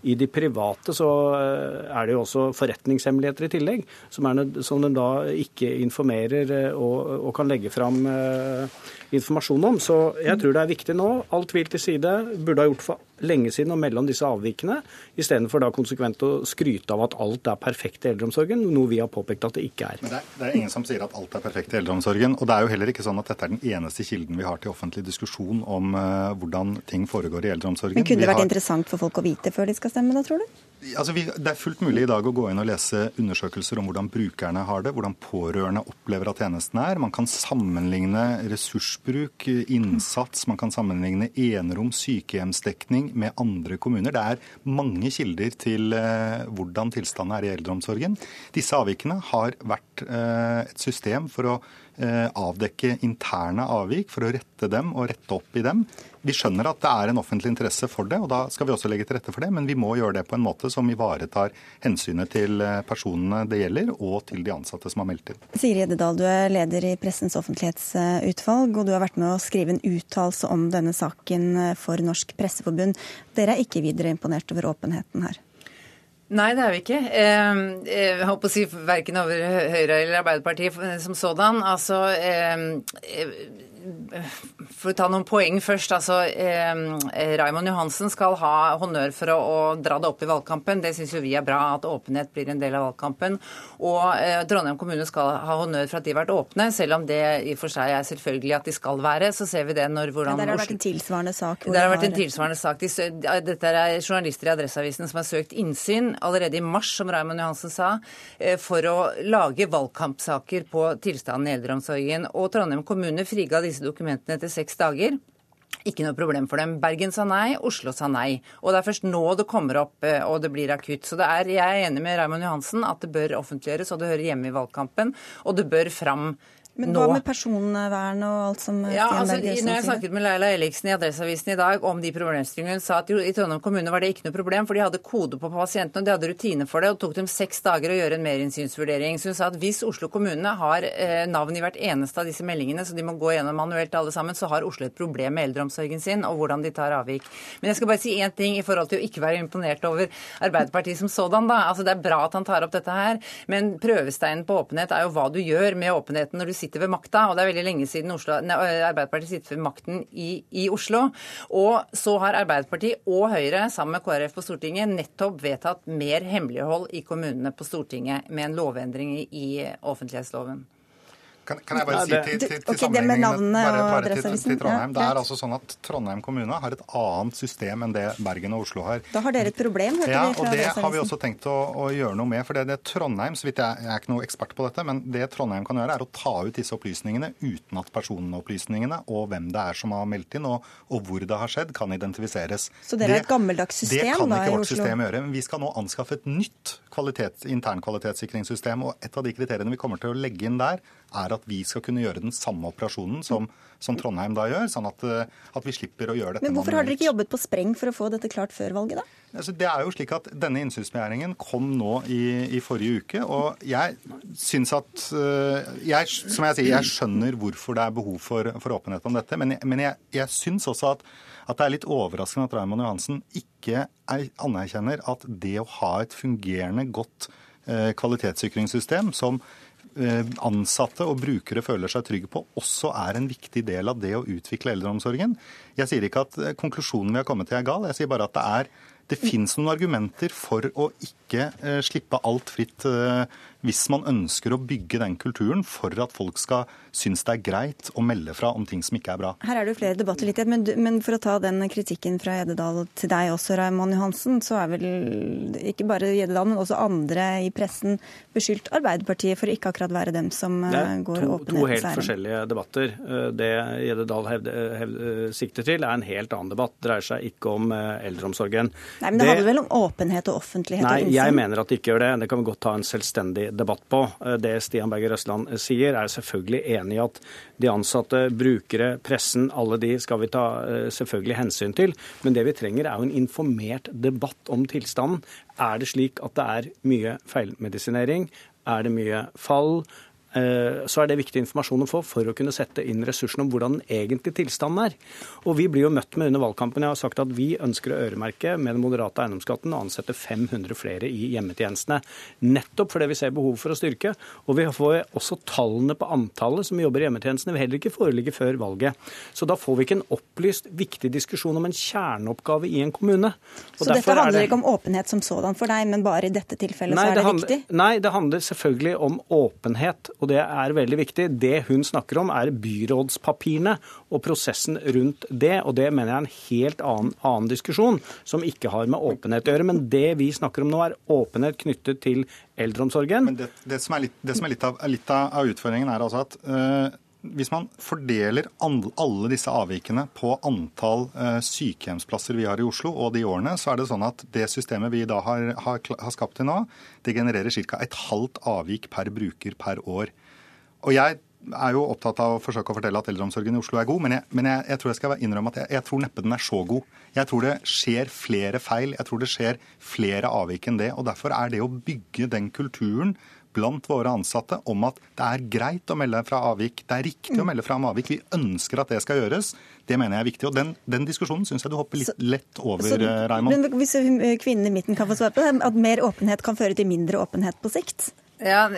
I de private så er det jo også forretningshemmeligheter i tillegg, som, er, som de da ikke informerer og, og kan legge fram eh, informasjon om. Så jeg tror det er viktig nå. All tvil til side. Burde ha gjort for lenge siden å melde om disse avvikene, istedenfor da konsekvent å skryte av at alt er perfekt i eldreomsorgen, noe vi har påpekt at det ikke er. Men det er, det er ingen som sier at alt er perfekt i eldreomsorgen. Og det er jo heller ikke sånn at dette er den eneste kilden vi har til offentlig diskusjon om uh, hvordan ting foregår i eldreomsorgen. Men Kunne det vært har... interessant for folk å vite før de skal stemme, da, tror du? Altså, vi, det er fullt mulig i dag å gå inn og lese undersøkelser om hvordan brukerne har det, hvordan pårørende opplever at tjenesten er. Man kan sammenligne ressursbruk, innsats, man kan sammenligne enerom, sykehjemsdekning, med andre kommuner. Det er mange kilder til eh, hvordan tilstanden er i eldreomsorgen. Disse avvikene har vært eh, et system for å Eh, avdekke interne avvik for å rette dem og rette opp i dem. Vi skjønner at det er en offentlig interesse for det, og da skal vi også legge til rette for det. Men vi må gjøre det på en måte som ivaretar hensynet til eh, personene det gjelder, og til de ansatte som har meldt inn. Siri Eddedal, du er leder i Pressens offentlighetsutvalg, og du har vært med å skrive en uttalelse om denne saken for Norsk Presseforbund. Dere er ikke videre imponert over åpenheten her? Nei, det er vi ikke. Ehm, eh, jeg håper å si verken over Høyre eller Arbeiderpartiet som sådan. Altså, ehm, for å ta noen poeng først. altså eh, Raymond Johansen skal ha honnør for å, å, dra det opp i valgkampen. Det syns vi er bra, at åpenhet blir en del av valgkampen. Og eh, Trondheim kommune skal ha honnør for at de har vært åpne, selv om det i og for seg er selvfølgelig at de skal være. Så ser vi det når hvordan ja, Der har vært en tilsvarende sak. Det har vært en tilsvarende sak. De, dette er journalister i Adresseavisen som har søkt innsyn allerede i mars, som Raymond Johansen sa, eh, for å lage valgkampsaker på tilstanden i eldreomsorgen. Og Trondheim kommune friga disse dokumentene etter seks dager. Ikke noe problem for dem. Bergen sa nei, Oslo sa nei. Og det er først nå det kommer opp eh, og det blir akutt. Så det er, jeg er enig med Raymond Johansen at det bør offentliggjøres, og det hører hjemme i valgkampen. Og det bør fram men hva med personvern og alt som ja, altså, Når jeg snakket med Leila Elliksen i Adresseavisen i dag om de problemstillingene, hun sa at i Trondheim kommune var det ikke noe problem, for de hadde kode på pasientene, og de hadde rutine for det, og det tok dem seks dager å gjøre en merinnsynsvurdering. Så hun sa at hvis Oslo kommune har eh, navn i hvert eneste av disse meldingene, så de må gå gjennom manuelt alle sammen, så har Oslo et problem med eldreomsorgen sin og hvordan de tar avvik. Men jeg skal bare si én ting i forhold til å ikke være imponert over Arbeiderpartiet som sådan, da. Altså det er bra at han tar opp dette her, men prøvesteinen på åpenhet er jo hva du gjør med åpenheten når du sitter sitter ved makta, og det er veldig lenge siden Oslo, ne, Arbeiderpartiet sitter ved makten i, i, Oslo. Og så har Arbeiderpartiet og Høyre sammen med KrF på Stortinget nettopp vedtatt mer hemmelighold i kommunene på Stortinget med en lovendring i offentlighetsloven. Kan, kan, jeg bare si til, til, til okay, sammenligningen bare, bare til, til, Trondheim. Det er altså sånn at Trondheim kommune har et annet system enn det Bergen og Oslo har. Da har dere et problem, hørte ja, vi fra og Det har vi også tenkt å, å gjøre noe med. for det, det Trondheim, så vidt jeg, jeg er ikke noe ekspert på dette, men det Trondheim kan gjøre, er å ta ut disse opplysningene uten at personopplysningene og hvem det er som har meldt inn, og, og hvor det har skjedd, kan identifiseres. Så dere er et gammeldags system da i Oslo? Det kan ikke vårt system gjøre. Men vi skal nå anskaffe et nytt kvalitet, internkvalitetssikringssystem, og et av de kriteriene vi kommer til å legge inn der, er at vi skal kunne gjøre den samme operasjonen som, som Trondheim da gjør, sånn at, eh, at, vi slipper å gjøre dette Men Hvorfor har dere ikke jobbet på spreng for å få dette klart før valget, da? Altså, det er jo slik at Denne innsynsbegjæringen kom nå i, i, forrige uke. og Jeg syns at eh, jeg, Som jeg sier, jeg skjønner hvorfor det er behov for, for åpenhet om dette. Men, men jeg, jeg syns også at, at, det er litt overraskende at Raymond Johansen ikke er, anerkjenner at det å ha et fungerende, godt eh, kvalitetssikringssystem som ansatte og brukere føler seg trygge på, også er en viktig del av det å utvikle eldreomsorgen. Jeg sier ikke at eh, konklusjonen vi har kommet til er gal, jeg sier bare at det er det finnes noen argumenter for å ikke eh, slippe alt fritt eh, hvis man ønsker å bygge den kulturen for at folk skal synes det er greit å melde fra om ting som ikke er bra. Her er det jo flere debatter litt, men, men for å ta den kritikken fra Gjededal til deg også, Raymond Johansen, så er vel ikke bare Gjededal, men også andre i pressen beskyldt Arbeiderpartiet for ikke akkurat være dem som eh, går to, ærend. To helt forskjellige debatter. Eh, det Gjededal sikter til, er en helt annen debatt. Det dreier seg ikke om eldreomsorgen. Nei, men Det, det handler vel om åpenhet og offentlighet nei, og? Jeg mener at det ikke gjør det. Det kan vi godt ta en selvstendig debatt på. Eh, det Stian Berger Røsland sier, er selvfølgelig enig i at de ansatte, brukere, pressen, alle de skal vi ta eh, selvfølgelig hensyn til. Men det vi trenger er jo en informert debatt om tilstanden. Er det slik at det er mye feilmedisinering? Er det mye fall? Eh, så er det viktig informasjon å få for å kunne sette inn ressursene om hvordan den egentlige tilstanden er. Og Vi blir jo møtt med under valgkampen jeg har sagt at vi ønsker å øremerke med den moderate eiendomsskatten og ansette 500 flere i hjemmetjenestene. Nettopp fordi vi ser behov for å styrke. Og vi får også tallene på antallet som jobber i hjemmetjenestene vil heller ikke foreligge før valget. Så da får vi ikke en opplyst, viktig diskusjon om en kjerneoppgave i en kommune. Og så dette handler det... ikke om åpenhet som sådan for deg, men bare i dette tilfellet nei, så er det, det handler... viktig? Nei, det handler selvfølgelig om åpenhet og det er veldig viktig. Det hun snakker om, er byrådspapirene og prosessen rundt det. Og det mener jeg er en helt annen, annen diskusjon, som ikke har med åpenhet å gjøre. Men det vi snakker om nå, er åpenhet knyttet til eldreomsorgen. Men det, det som er litt, som er litt, av, litt av, utfordringen, er altså at uh, hvis man fordeler alle disse avvikene på antall eh, sykehjemsplasser vi har i Oslo, og de årene, så er det sånn at det systemet vi da har, har, har skapt til nå, det genererer ca. et halvt avvik per bruker per år. Og jeg er jo opptatt av å forsøke å fortelle at eldreomsorgen i Oslo er god, men jeg, men jeg, jeg tror jeg skal innrømme at jeg, jeg, tror neppe den er så god. Jeg tror det skjer flere feil, jeg tror det skjer flere avvik enn det. og Derfor er det å bygge den kulturen blant våre ansatte om at det er greit å melde fra avvik, det er riktig å melde fra om avvik, vi ønsker at det skal gjøres, det mener jeg er viktig. Og Den, den diskusjonen syns jeg du hopper litt lett over, så. Hvis kvinnen i midten kan få svare på det, at mer åpenhet kan føre til mindre åpenhet på sikt? Ja,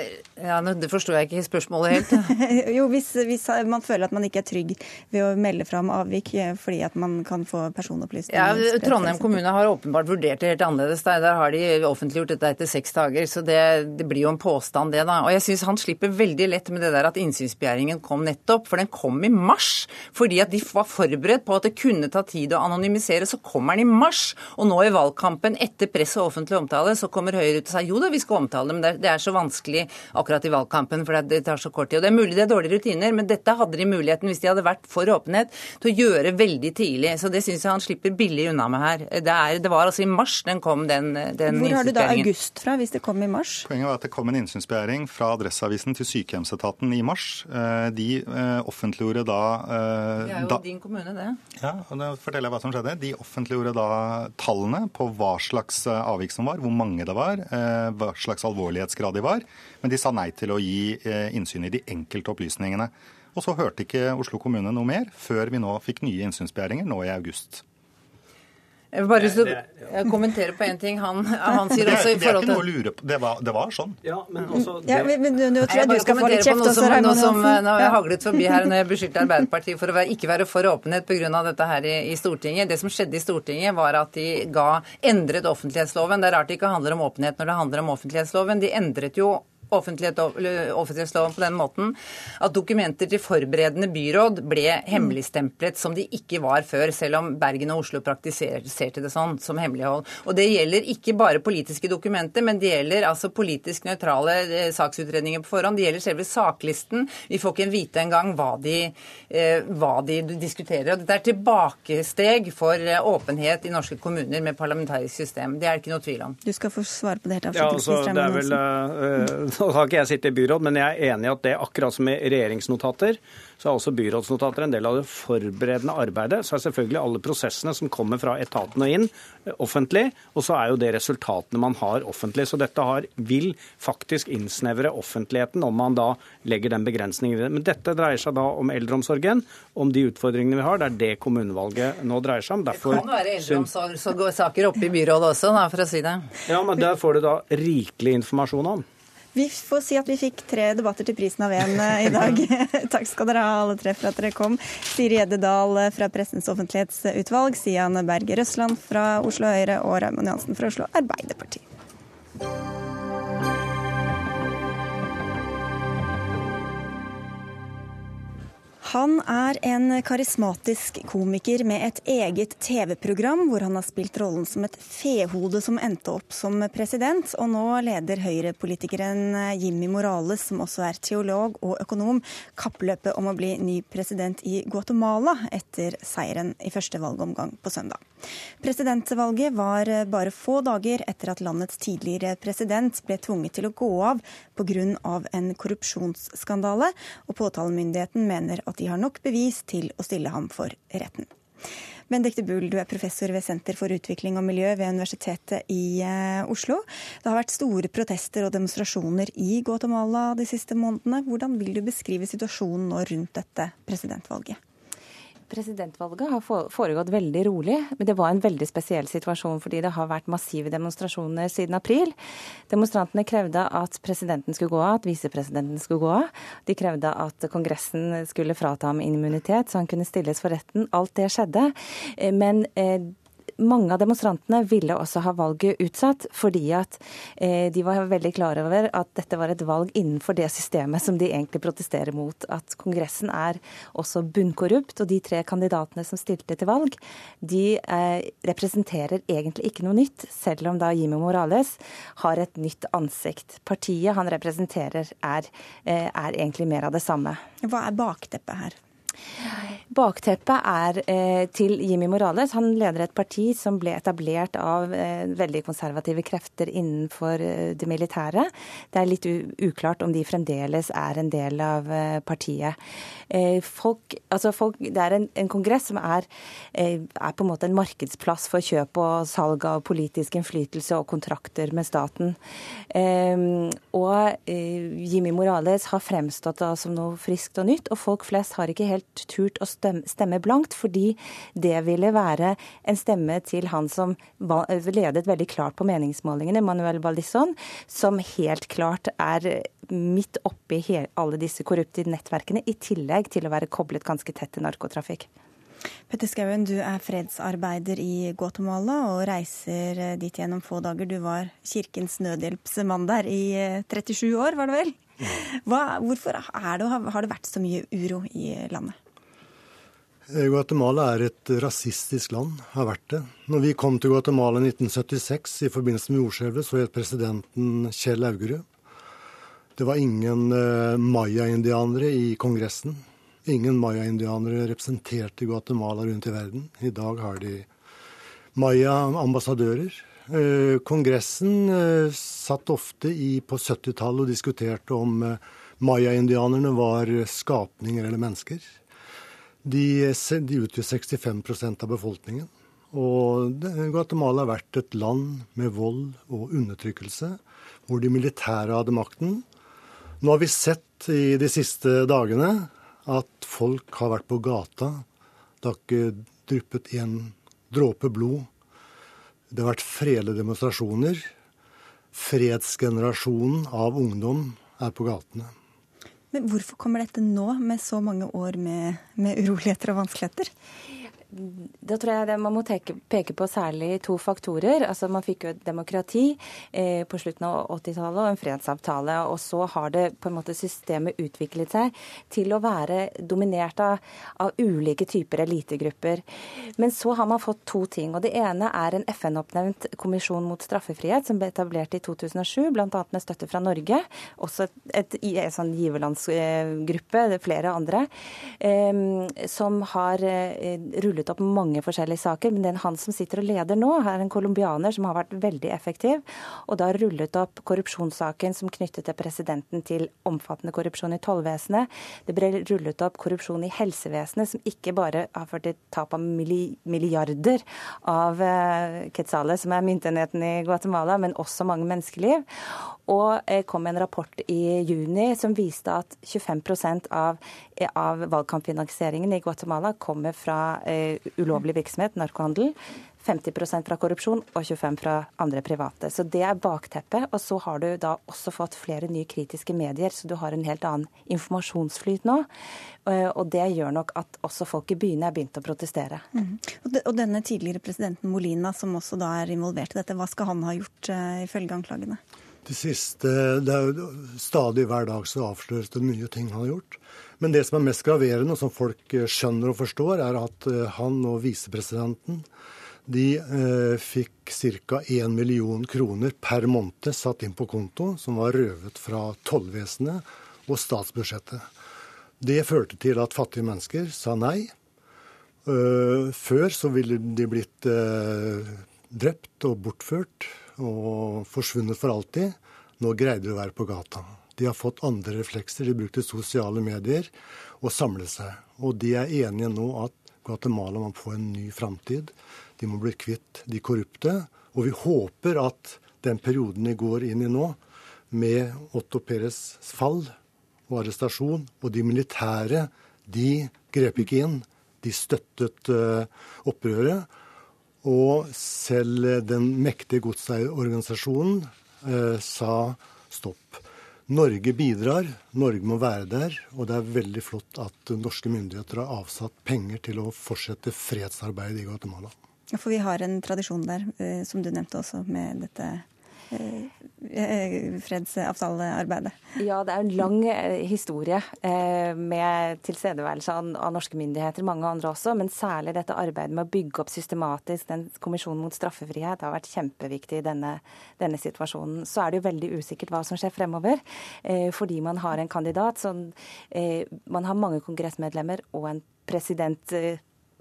ja Det forsto jeg ikke spørsmålet helt. jo, hvis, hvis, man føler at man ikke er trygg ved å melde fram avvik eh, fordi at man kan få personopplysninger. Ja, Trondheim kommune har åpenbart vurdert det helt annerledes. Der, der har de offentliggjort dette etter seks dager. Så det, det blir jo en påstand, det, da. Og jeg syns han slipper veldig lett med det der at innsynsbegjæringen kom nettopp. For den kom i mars. Fordi at de var forberedt på at det kunne ta tid å anonymisere. Så kommer den i mars. Og nå i valgkampen, etter press og offentlig omtale, så kommer Høyre ut og sier jo da, vi skal omtale det, men det er, det er så vanskelig vanskelig akkurat i valgkampen, for det tar så kort tid. Og Det er mulig det er dårlige rutiner, men dette hadde de muligheten, hvis de hadde vært for åpenhet, til å gjøre veldig tidlig. Så det syns jeg han slipper billig unna med her. Det, er, det var altså i mars den kom, den, den Hvor har du da august fra, hvis det kom i mars? Poenget var at det kom en innsynsbegjæring fra Adresseavisen til sykehjemsetaten i mars. Eh, de eh, offentliggjorde da eh, Det er jo da, din kommune, det. Ja, og da forteller jeg hva som skjedde. De offentliggjorde da tallene på hva slags avvik som var, hvor mange det var, hva slags alvorlighetsgrad de var var, men de sa nei til å gi eh, innsyn i de enkelte opplysningene. Og så hørte ikke Oslo kommune noe mer før vi nå fikk nye innsynsbegjæringer nå i august. Jeg vil bare lyst til å kommentere på en ting han, han sier også i forhold til Det er ikke noe å lure på. Det var, det var sånn. Ja, men også det... ja, men, nå tror jeg, du skal få litt kjeft også, Raymond Hansen. Nå har jeg haglet forbi her når jeg beskyldte Arbeiderpartiet for å være, ikke være for åpenhet pga. dette her i, i, Stortinget. Det som skjedde i Stortinget, var at de ga endret offentlighetsloven. Det er rart det ikke handler om åpenhet når det handler om offentlighetsloven. De endret jo offentlighetsloven på den måten at dokumenter til forberedende byråd ble hemmeligstemplet som de ikke var før, selv om Bergen og Oslo praktiserte det sånn, som hemmelighold. Og det gjelder ikke bare politiske dokumenter, men det gjelder altså politisk nøytrale eh, saksutredninger på forhånd. Det gjelder selve saklisten. Vi får ikke vite engang hva de, eh, hva de diskuterer. Og dette er tilbakesteg for eh, åpenhet i norske kommuner med parlamentarisk system. Det er det ikke noe tvil om. Du skal få svare på det helt avslutningsvis. Ja, altså, det er vel, uh, Nå har ikke jeg sittet i byråd, men jeg er enig i at det akkurat som i regjeringsnotater, så er også byrådsnotater en del av det forberedende arbeidet. Så er selvfølgelig alle prosessene som kommer fra etaten og inn, eh, offentlig. Og så er jo det resultatene man har offentlig. Så dette har, vil faktisk innsnevre offentligheten om man da legger den begrensningen i det. Men dette dreier seg da om eldreomsorgen, om de utfordringene vi har. Det er det kommunevalget nå dreier seg om. Derfor, det kan være eldreomsorgssaker oppe i byrådet også, da, for å si det. Ja, men der får du da rikelig informasjon om. Vi får si at vi fikk tre debatter til prisen av én eh, i dag. Takk skal dere ha alle tre for at dere kom. Siri Edde Dahl eh, fra Pressens offentlighetsutvalg, Sian Berger Røsland fra Oslo Høyre og Raymond Jansen fra Oslo Arbeiderparti. Han er en karismatisk komiker med et eget TV-program hvor han har spilt rollen som et fehode som endte opp som president, og nå leder høyrepolitikeren Jimmy Morales, som også er teolog og økonom, kappløpet om å bli ny president i Guatemala etter seieren i første valgomgang på søndag. Presidentvalget var bare få dager etter at landets tidligere president ble tvunget til å gå av pga. en korrupsjonsskandale, og påtalemyndigheten mener at de har nok bevis til å stille ham for retten. Benedicte Bull, du er professor ved Senter for utvikling og miljø ved Universitetet i eh, Oslo. Det har vært store protester og demonstrasjoner i Guatemala de siste månedene. Hvordan vil du beskrive situasjonen nå rundt dette presidentvalget? Presidentvalget har foregått veldig rolig, men det var en veldig spesiell situasjon fordi det har vært massive demonstrasjoner siden april. Demonstrantene krevde at presidenten skulle gå av, at visepresidenten skulle gå av. De krevde at Kongressen skulle frata ham immunitet så han kunne stilles for retten. Alt det skjedde. Eh, men eh, mange av demonstrantene ville også ha valget utsatt, fordi at de var veldig klar over at dette var et valg innenfor det systemet som de egentlig protesterer mot. At Kongressen er også bunnkorrupt, og de tre kandidatene som stilte til valg, de representerer egentlig ikke noe nytt, selv om da Jimmy Morales har et nytt ansikt. Partiet han representerer er, er egentlig mer av det samme. Hva er bakteppet her? Bakteppet er eh, til Jimmy Morales. Han leder et parti som ble etablert av eh, veldig konservative krefter innenfor eh, det militære. Det er litt uklart om de fremdeles er en del av eh, partiet. Eh, folk, altså folk, det er en, en, kongress som er, eh, er, på en måte en markedsplass for kjøp og salg av politisk innflytelse og kontrakter med staten. og Jimmy Morales har fremstått som noe friskt og nytt, og folk flest har ikke helt turt å stemme blankt, fordi det ville være en stemme til han som ledet veldig klart på meningsmålingene, Manuel Baldisson, som helt klart er midt oppi alle disse korrupte nettverkene, i tillegg til å være koblet ganske tett til narkotrafikk. Petter Skauen, du er fredsarbeider i Guatemala og reiser dit gjennom få dager. Du var Kirkens Nødhjelpsmann der i 37 eh, år, var det vel? Hva, hvorfor det, har det vært så mye uro i landet? Eh, Guatemala er et rasistisk land, har vært det. Når vi kom til Guatemala i 1976 i forbindelse med jordskjelvet, så het presidenten Kjell Augerud. Det var ingen eh, maya-indianere i Kongressen. Ingen maya-indianere representerte Guatemala rundt i verden. I dag har de maya-ambassadører. Uh, kongressen uh, satt ofte i, på 70-tallet og diskuterte om maya-indianerne var skapninger eller mennesker. De, de utgjør 65% av befolkningen. Og Guatemala har vært et land med vold og undertrykkelse, hvor de militære hadde makten. Nå har vi sett i de siste dagene at folk har vært på gata. Det har ikke dryppet en dråpe blod. Det har vært fredelige demonstrasjoner. Fredsgenerasjonen av ungdom er på gatene. Men hvorfor kommer dette nå, med så mange år med, med uroligheter og vanskeligheter? Da tror jeg det, man må teke, peke på særlig to faktorer. Altså Man fikk jo et demokrati eh, på slutten av 80-tallet og en fredsavtale. Og så har det på en måte systemet utviklet seg til å være dominert av, av ulike typer elitegrupper. Men så har man fått to ting. og Det ene er en FN-oppnevnt kommisjon mot straffefrihet som ble etablert i 2007, bl.a. med støtte fra Norge. Også et, et, et sånn giverlandsgruppe, flere andre, eh, som har eh, rullet rullet opp mange forskjellige saker. Men den han som sitter og leder nå, er en colombianer som har vært veldig effektiv. Og da rullet opp korrupsjonssaken som knyttet til presidenten til omfattende korrupsjon i tollvesenet. Det ble rullet opp korrupsjon i helsevesenet, som ikke bare har ført til tap av milliarder av Quetzale, quetzales, som er myntenheten i Guatemala, men også mange menneskeliv. Og eh, kom en rapport i juni som viste at 25 av, av valgkampfinansieringen i Guatemala kommer fra eh, ulovlig virksomhet, narkohandel. 50% fra korrupsjon og 25 fra andre private. Så Det er bakteppet. Og så har du da også fått flere nye kritiske medier, så du har en helt annen informasjonsflyt nå. Eh, og det gjør nok at også folk i byene er begynt å protestere. Mm. Og denne tidligere presidenten Molina, som også da er involvert i dette, hva skal han ha gjort ifølge anklagene? Det siste, det er jo Stadig hver dag så avsløres det mye ting han har gjort. Men det som er mest graverende, og som folk eh, skjønner og forstår, er at eh, han og visepresidenten de eh, fikk ca. 1 million kroner per måned satt inn på konto, som var røvet fra tollvesenet og statsbudsjettet. Det førte til at fattige mennesker sa nei. Uh, før så ville de blitt uh, drept og bortført og forsvunnet for alltid. Nå greide de å være på gata. De har fått andre reflekser. De brukte sosiale medier og samle seg. Og de er enige nå at Guatemala må få en ny framtid. De må bli kvitt de korrupte. Og vi håper at den perioden de går inn i nå, med Otto Peres fall og arrestasjon, og de militære, de grep ikke inn. De støttet uh, opprøret. Og selv den mektige godseierorganisasjonen eh, sa stopp. Norge bidrar, Norge må være der, og det er veldig flott at norske myndigheter har avsatt penger til å fortsette fredsarbeidet i Guatemala. Ja, For vi har en tradisjon der, som du nevnte også, med dette fredsavtalearbeidet? Ja, det er en lang eh, historie eh, med tilstedeværelse av norske myndigheter, mange andre også, men særlig dette arbeidet med å bygge opp systematisk den kommisjonen mot straffefrihet har vært kjempeviktig i denne, denne situasjonen. Så er det jo veldig usikkert hva som skjer fremover, eh, fordi man har en kandidat som Man har mange kongressmedlemmer og en president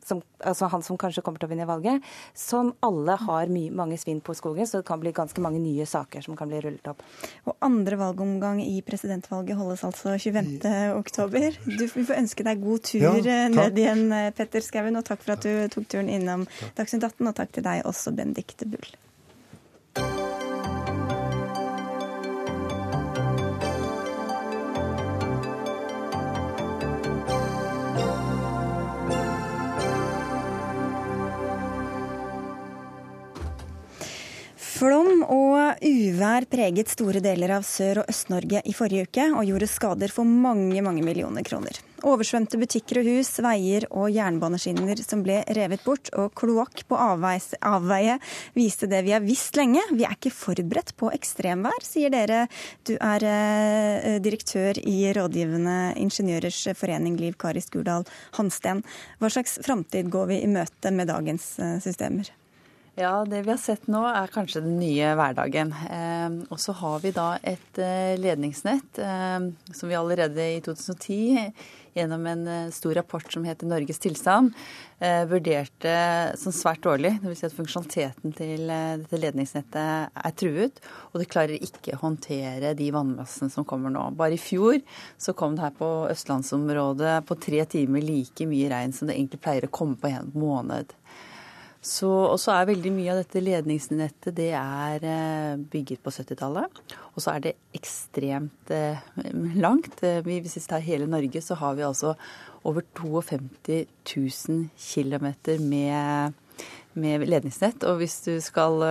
som, altså han som kanskje kommer til å vinne valget, som alle har mye, mange svinn på skogen, så det kan bli ganske mange nye saker som kan bli rullet opp. Og andre valgomgang i presidentvalget holdes altså 25.10. Du får ønske deg god tur ja, eh, ned igjen, eh, Petter Skauen, og takk for at du tok turen innom Dagsnytt 18, og takk til deg også, Benedicte Bull. Flom og uvær preget store deler av Sør- og Øst-Norge i forrige uke, og gjorde skader for mange, mange millioner kroner. Oversvømte butikker og hus, veier og jernbaneskinner som ble revet bort, og kloakk på avveie viste det vi har visst lenge. Vi er ikke forberedt på ekstremvær, sier dere. Du er eh, direktør i Rådgivende ingeniørers forening, Liv Kari Skurdal Hansten. Hva slags framtid går vi i møte med dagens eh, systemer? Ja, det vi har sett nå er kanskje den nye hverdagen. Eh, og så har vi da et eh, ledningsnett eh, som vi allerede i 2010 gjennom en stor rapport som heter Norges tilstand, vurderte som svært dårlig. Dvs. Si at funksjonaliteten til dette ledningsnettet er truet, og det klarer ikke å håndtere de vannmassene som kommer nå. Bare i fjor så kom det her på østlandsområdet på tre timer like mye regn som det egentlig pleier å komme på en måned. Og så er veldig mye av dette ledningsnettet det er eh, bygget på 70-tallet. Og så er det ekstremt eh, langt. Eh, hvis vi tar hele Norge, så har vi altså over 52 000 km med, med ledningsnett. Og hvis du skal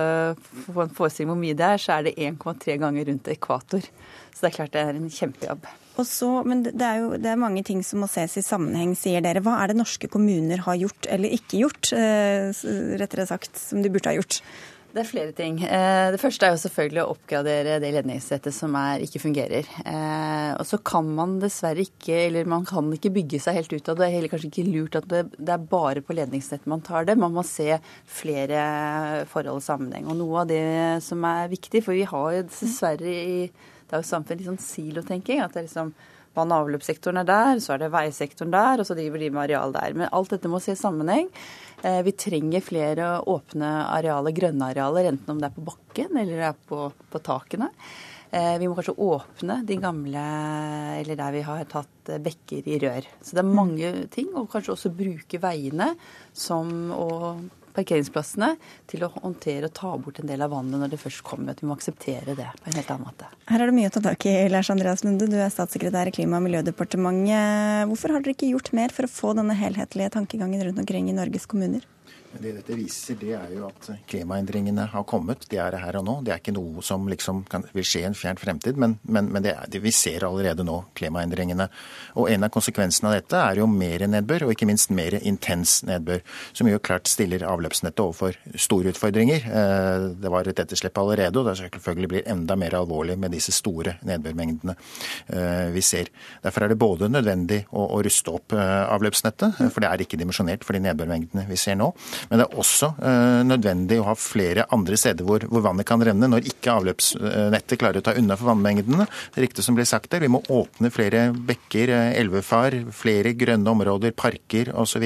få en forestilling hvor mye det er, så er det 1,3 ganger rundt ekvator. Så det er klart det er en kjempejobb. Så, men det er jo det er mange ting som må ses i sammenheng, sier dere. Hva er det norske kommuner har gjort eller ikke gjort, eh, rettere sagt, som de burde ha gjort? Det er flere ting. Eh, det første er jo selvfølgelig å oppgradere det ledningsrettet som er, ikke fungerer. Eh, og så kan man dessverre ikke, eller man kan ikke bygge seg helt ut av det. Det er heller kanskje ikke lurt at det, er bare på ledningsnettet man tar det. Man må se flere forhold i sammenheng. Og noe av det som er viktig, for vi har jo dessverre i det er jo samfunnet litt sånn silotenking. At det er liksom vann- og avløpssektoren er der, så er det veisektoren der, og så driver de med areal der. Men alt dette må se i sammenheng. Eh, vi trenger flere åpne arealer, grønne arealer, enten om det er på bakken eller det er på, på takene. Eh, vi må kanskje åpne de gamle, eller der vi har tatt bekker i rør. Så det er mange ting, og kanskje også bruke veiene som, og parkeringsplassene til å håndtere og ta bort en del av vannet når det først kommer. At vi må akseptere det på en helt annen måte. Her er det mye å ta tak i, Lars Andreas Lunde. Du er statssekretær i Klima- og miljødepartementet. Hvorfor har dere ikke gjort mer for å få denne helhetlige tankegangen rundt omkring i Norges kommuner? Det dette viser, det er jo at klimaendringene har kommet. De er her og nå. Det er ikke noe som liksom kan, vil skje i en fjern fremtid, men, men, men det er, det vi ser allerede nå klimaendringene. Og En av konsekvensene av dette er jo mer nedbør, og ikke minst mer intens nedbør. Som jo klart stiller avløpsnettet overfor store utfordringer. Eh, det var et etterslep allerede, og det selvfølgelig blir enda mer alvorlig med disse store nedbørmengdene eh, vi ser. Derfor er det både nødvendig å, å ruste opp eh, avløpsnettet, for det er ikke dimensjonert for de nedbørmengdene vi ser nå. Men det er også uh, nødvendig å ha flere andre steder hvor, hvor, vannet kan renne, når ikke avløpsnettet klarer å ta unna for vannmengdene. Det er riktig som blir sagt der, Vi må åpne flere bekker, eh, elvefar, flere grønne områder, parker osv.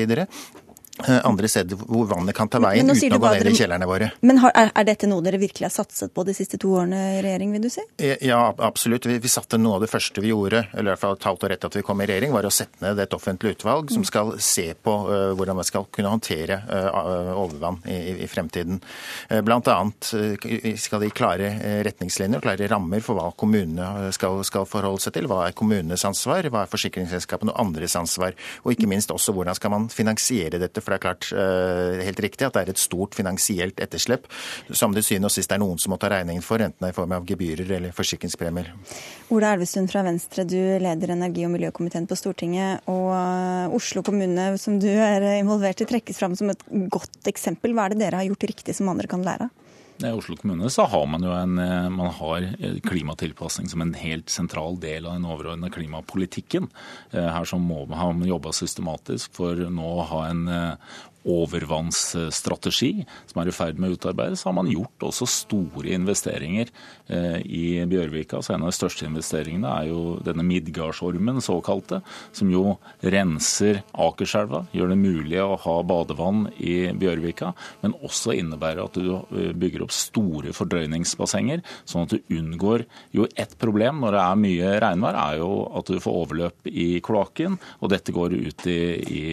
Eh, andre steder hvor vannet kan ta veien uten å gå ned i kjellerne våre. Men har, er, dette noe dere virkelig har satset på de siste to årene i regjering, vil du si? Eh, ja, absolutt. Vi, vi satte Noe av det første vi gjorde, eller i hvert fall et halvt år etter at vi kom i regjering, var å sette ned et offentlig utvalg som skal se på uh, hvordan man skal kunne håndtere uh, overvann i, i, fremtiden. Uh, blant annet skal de klare retningslinjer og klare rammer for hva kommunene skal, skal, forholde seg til. Hva er kommunenes ansvar, hva er forsikringsselskapene og andres ansvar, og ikke minst også hvordan skal man finansiere dette For det er klart uh, helt riktig at det er et stort finansielt etterslep som det syvende og sist er noen som må ta regningen for, enten det er i form av gebyrer eller forsikringspremier. Ola Elvestuen fra Venstre, du leder energi- og miljøkomiteen på Stortinget. Og uh, Oslo kommune, som du er involvert i, trekkes fram som et godt eksempel. Hva er det dere har gjort riktig som andre kan lære av? I Oslo kommune så har man jo en, eh, man har klimatilpasning som en helt sentral del av den overordnede klimapolitikken. Eh, her så må man jobbe systematisk for nå å ha en eh, overvannsstrategi som er i ferd med å utarbeides, har man gjort også store investeringer eh, i Bjørvika. Så en av de største investeringene er jo denne Midgardsormen, såkalte, som jo renser Akerselva, gjør det mulig å ha badevann i Bjørvika, men også innebærer at du eh, bygger opp store fordrøyningsbassenger, sånn at du unngår jo ett problem når det er mye regnvær, er jo at du får overløp i kloakken, og dette går ut i, i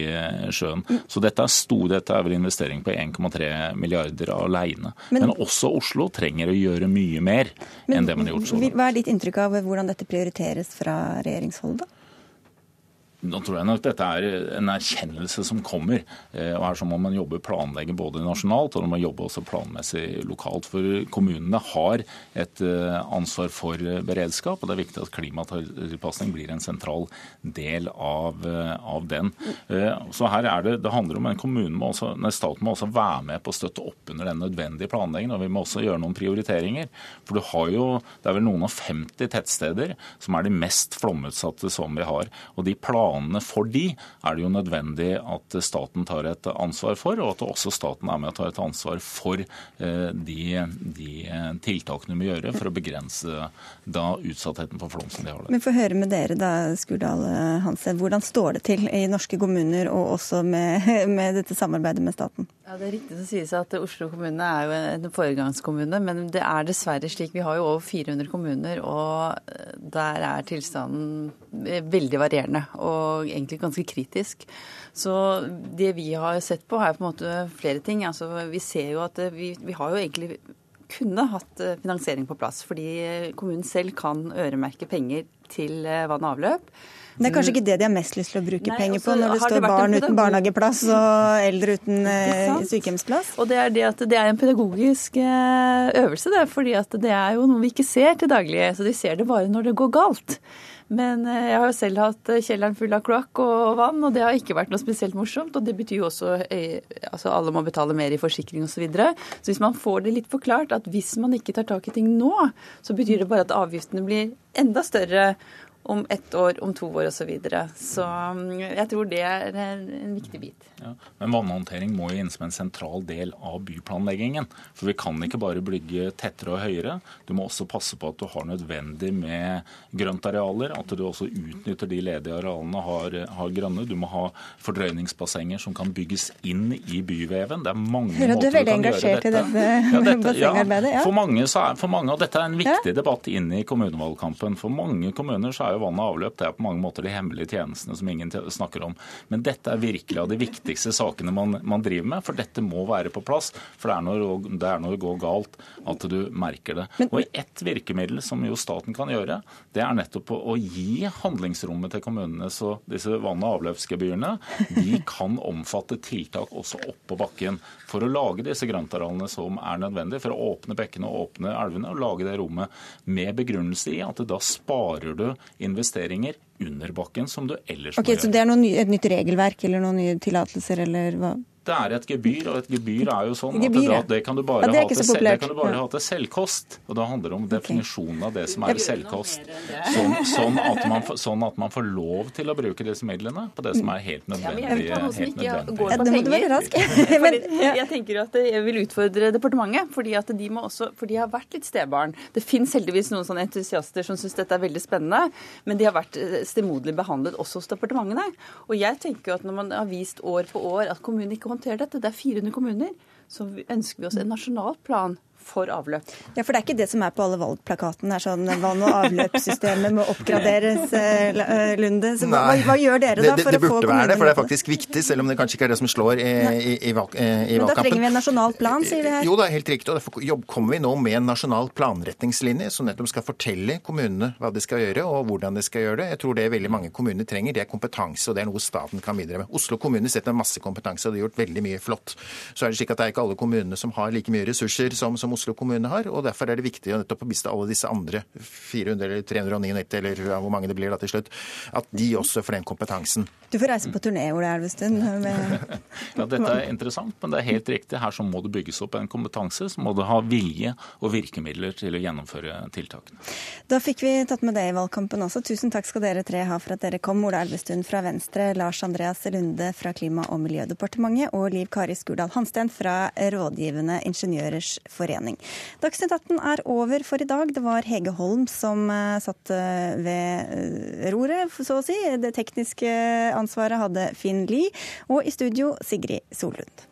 sjøen. Så dette er store dette er vel investering på 1,3 milliarder alene. Men, Men, også Oslo trenger å gjøre mye mer enn det man har gjort så langt. Hva er ditt inntrykk av hvordan dette prioriteres fra regjeringshold, da? Nå tror jeg nok dette er en erkjennelse som kommer. Eh, og her så må man jobbe planlegge både nasjonalt og man må jobbe også planmessig lokalt. For kommunene har et eh, ansvar for beredskap, og det er viktig at klimatilpasning blir en sentral del av, eh, av den. Så her er det, det handler om en kommune må også, nei, Staten må også være med på å støtte opp under den nødvendige planleggingen. Og vi må også gjøre noen prioriteringer. For du har jo, det er vel noen og 50 tettsteder som er de mest flomutsatte som vi har. og de planene planene for de er det jo nødvendig at staten tar et ansvar for, og at også staten er med og tar et ansvar for eh, de, de tiltakene vi må gjøre for å begrense da utsattheten for flom som de har der. Men å høre med dere da, Skurdal Hansen. Hvordan står det til i norske kommuner, og også med, med dette samarbeidet med staten? Ja, Det er riktig som sies at Oslo kommune er jo en foregangskommune, men det er dessverre slik. Vi har jo over 400 kommuner, og der er tilstanden veldig varierende og egentlig ganske kritisk. Så det vi har sett på, er på en måte flere ting. Altså, vi ser jo at vi, vi har jo egentlig kunne hatt finansiering på plass, fordi kommunen selv kan øremerke penger til vann og avløp. Det er kanskje ikke det de har mest lyst til å bruke Nei, penger på, når det står det barn uten barnehageplass og eldre uten eh, sykehjemsplass? Og det er det at det er en pedagogisk eh, øvelse, det. Fordi at det er jo noe vi ikke ser til daglig. Så de ser det bare når det går galt. Men eh, jeg har jo selv hatt kjelleren full av kloakk og vann, og det har ikke vært noe spesielt morsomt. Og det betyr jo også altså alle må betale mer i forsikring osv. Så, videre. så hvis man får det litt forklart at hvis man ikke tar tak i ting nå, så betyr det bare at avgiftene blir enda større om ett år, om to år osv. Så, videre. så mm, jeg tror det er en viktig bit. Ja, men vannhåndtering må jo inn som en sentral del av byplanleggingen. For vi kan ikke bare bygge tettere og høyere. Du må også passe på at du har nødvendig med grøntarealer. At du også utnytter de ledige arealene har, har grønne. Du må ha fordrøyningsbassenger som kan bygges inn i byveven. Det er mange Hører, måter du, du kan gjøre dette. Dette ja, dette, bassengarbeidet. Ja. For mange, er, for mange, og dette er en viktig ja. debatt inn i kommunevalgkampen. For mange kommuner så er jo vann og avløp det er på mange måter de hemmelige tjenestene som ingen snakker om. Men dette er virkelig av de viktigste sakene man, man, driver med. For dette må være på plass. For det er når det, er når det går galt at du merker det. Og ett virkemiddel som jo staten kan gjøre, det er nettopp å, gi handlingsrommet til kommunene. Så disse vann- og avløpsgebyrene de kan omfatte tiltak også opp på bakken for å lage disse grøntarealene som er nødvendig, for å åpne bekkene og åpne elvene og lage det rommet med begrunnelse i at da sparer du investeringer under bakken som du ellers okay, må gjøre. Så det er ny, et nytt regelverk eller noen nye tillatelser eller hva? Det er et gebyr, og et gebyr er jo sånn at det, det kan du bare, ja, ha, til, det kan du bare ha til selvkost. Og da handler det om definisjonen av det som er selvkost. Sånn, sånn, at man, sånn, at man, får lov til å bruke disse midlene på det som er helt nødvendig. Ja, helt nødvendig. Være rask. jeg tenker at jeg vil utfordre departementet, fordi at de, må også, for de har vært litt stebarn. Det fins heldigvis noen sånne entusiaster som syns dette er veldig spennende, men de har vært eh, stemoderlig behandlet også hos departementene. Og jeg tenker at når man har vist år på år at kommunen ikke håndtere dette. Det er 400 kommuner. Så ønsker vi oss en nasjonal plan for avløp. Ja, For det er ikke det som er på alle valgplakatene, er sånn vann- og avløpssystemet må oppgraderes, eh, Lunde. Så hva, hva, gjør dere da det, det, for det å få burde være det, for det er faktisk viktig, selv om det kanskje ikke er det som slår i, i, i, valg, i Men da trenger vi en nasjonal plan, sier vi her. Jo, det er helt riktig. og Derfor kommer vi nå med en nasjonal planretningslinje som nettopp skal fortelle kommunene hva de skal gjøre og hvordan de skal gjøre det. Jeg tror det veldig mange kommuner trenger, det er kompetanse, og det er noe staten kan bidra med. Oslo kommune setter masse kompetanse, og de har gjort veldig mye flott. Så er det slik at det er ikke alle kommunene som har like mye ressurser som, som Oslo kommune har, og derfor er det viktig å vise alle disse andre 400 eller 399 eller hvor mange det blir da til slutt, at de også får den kompetansen. Du får reise på turné, Ole Elvestuen. med- Ja, dette er interessant, men det er helt riktig. Her så må det bygges opp en kompetanse. Så må det ha vilje og virkemidler til å gjennomføre tiltakene. Da fikk vi tatt med det i valgkampen også. Tusen takk skal dere tre ha for at dere kom. Ola Elvestuen fra Venstre, Lars Andreas Lunde fra Klima- og miljødepartementet og Liv Kari Skurdal Hansten fra Rådgivende ingeniørers forening. Dagsnytt 18 er over for i dag. Det var Hege Holm som eh, satt eh, ved eh, roret, så å si. Det tekniske ansvaret hadde Finn Lie, og i studio Sigrid Solund.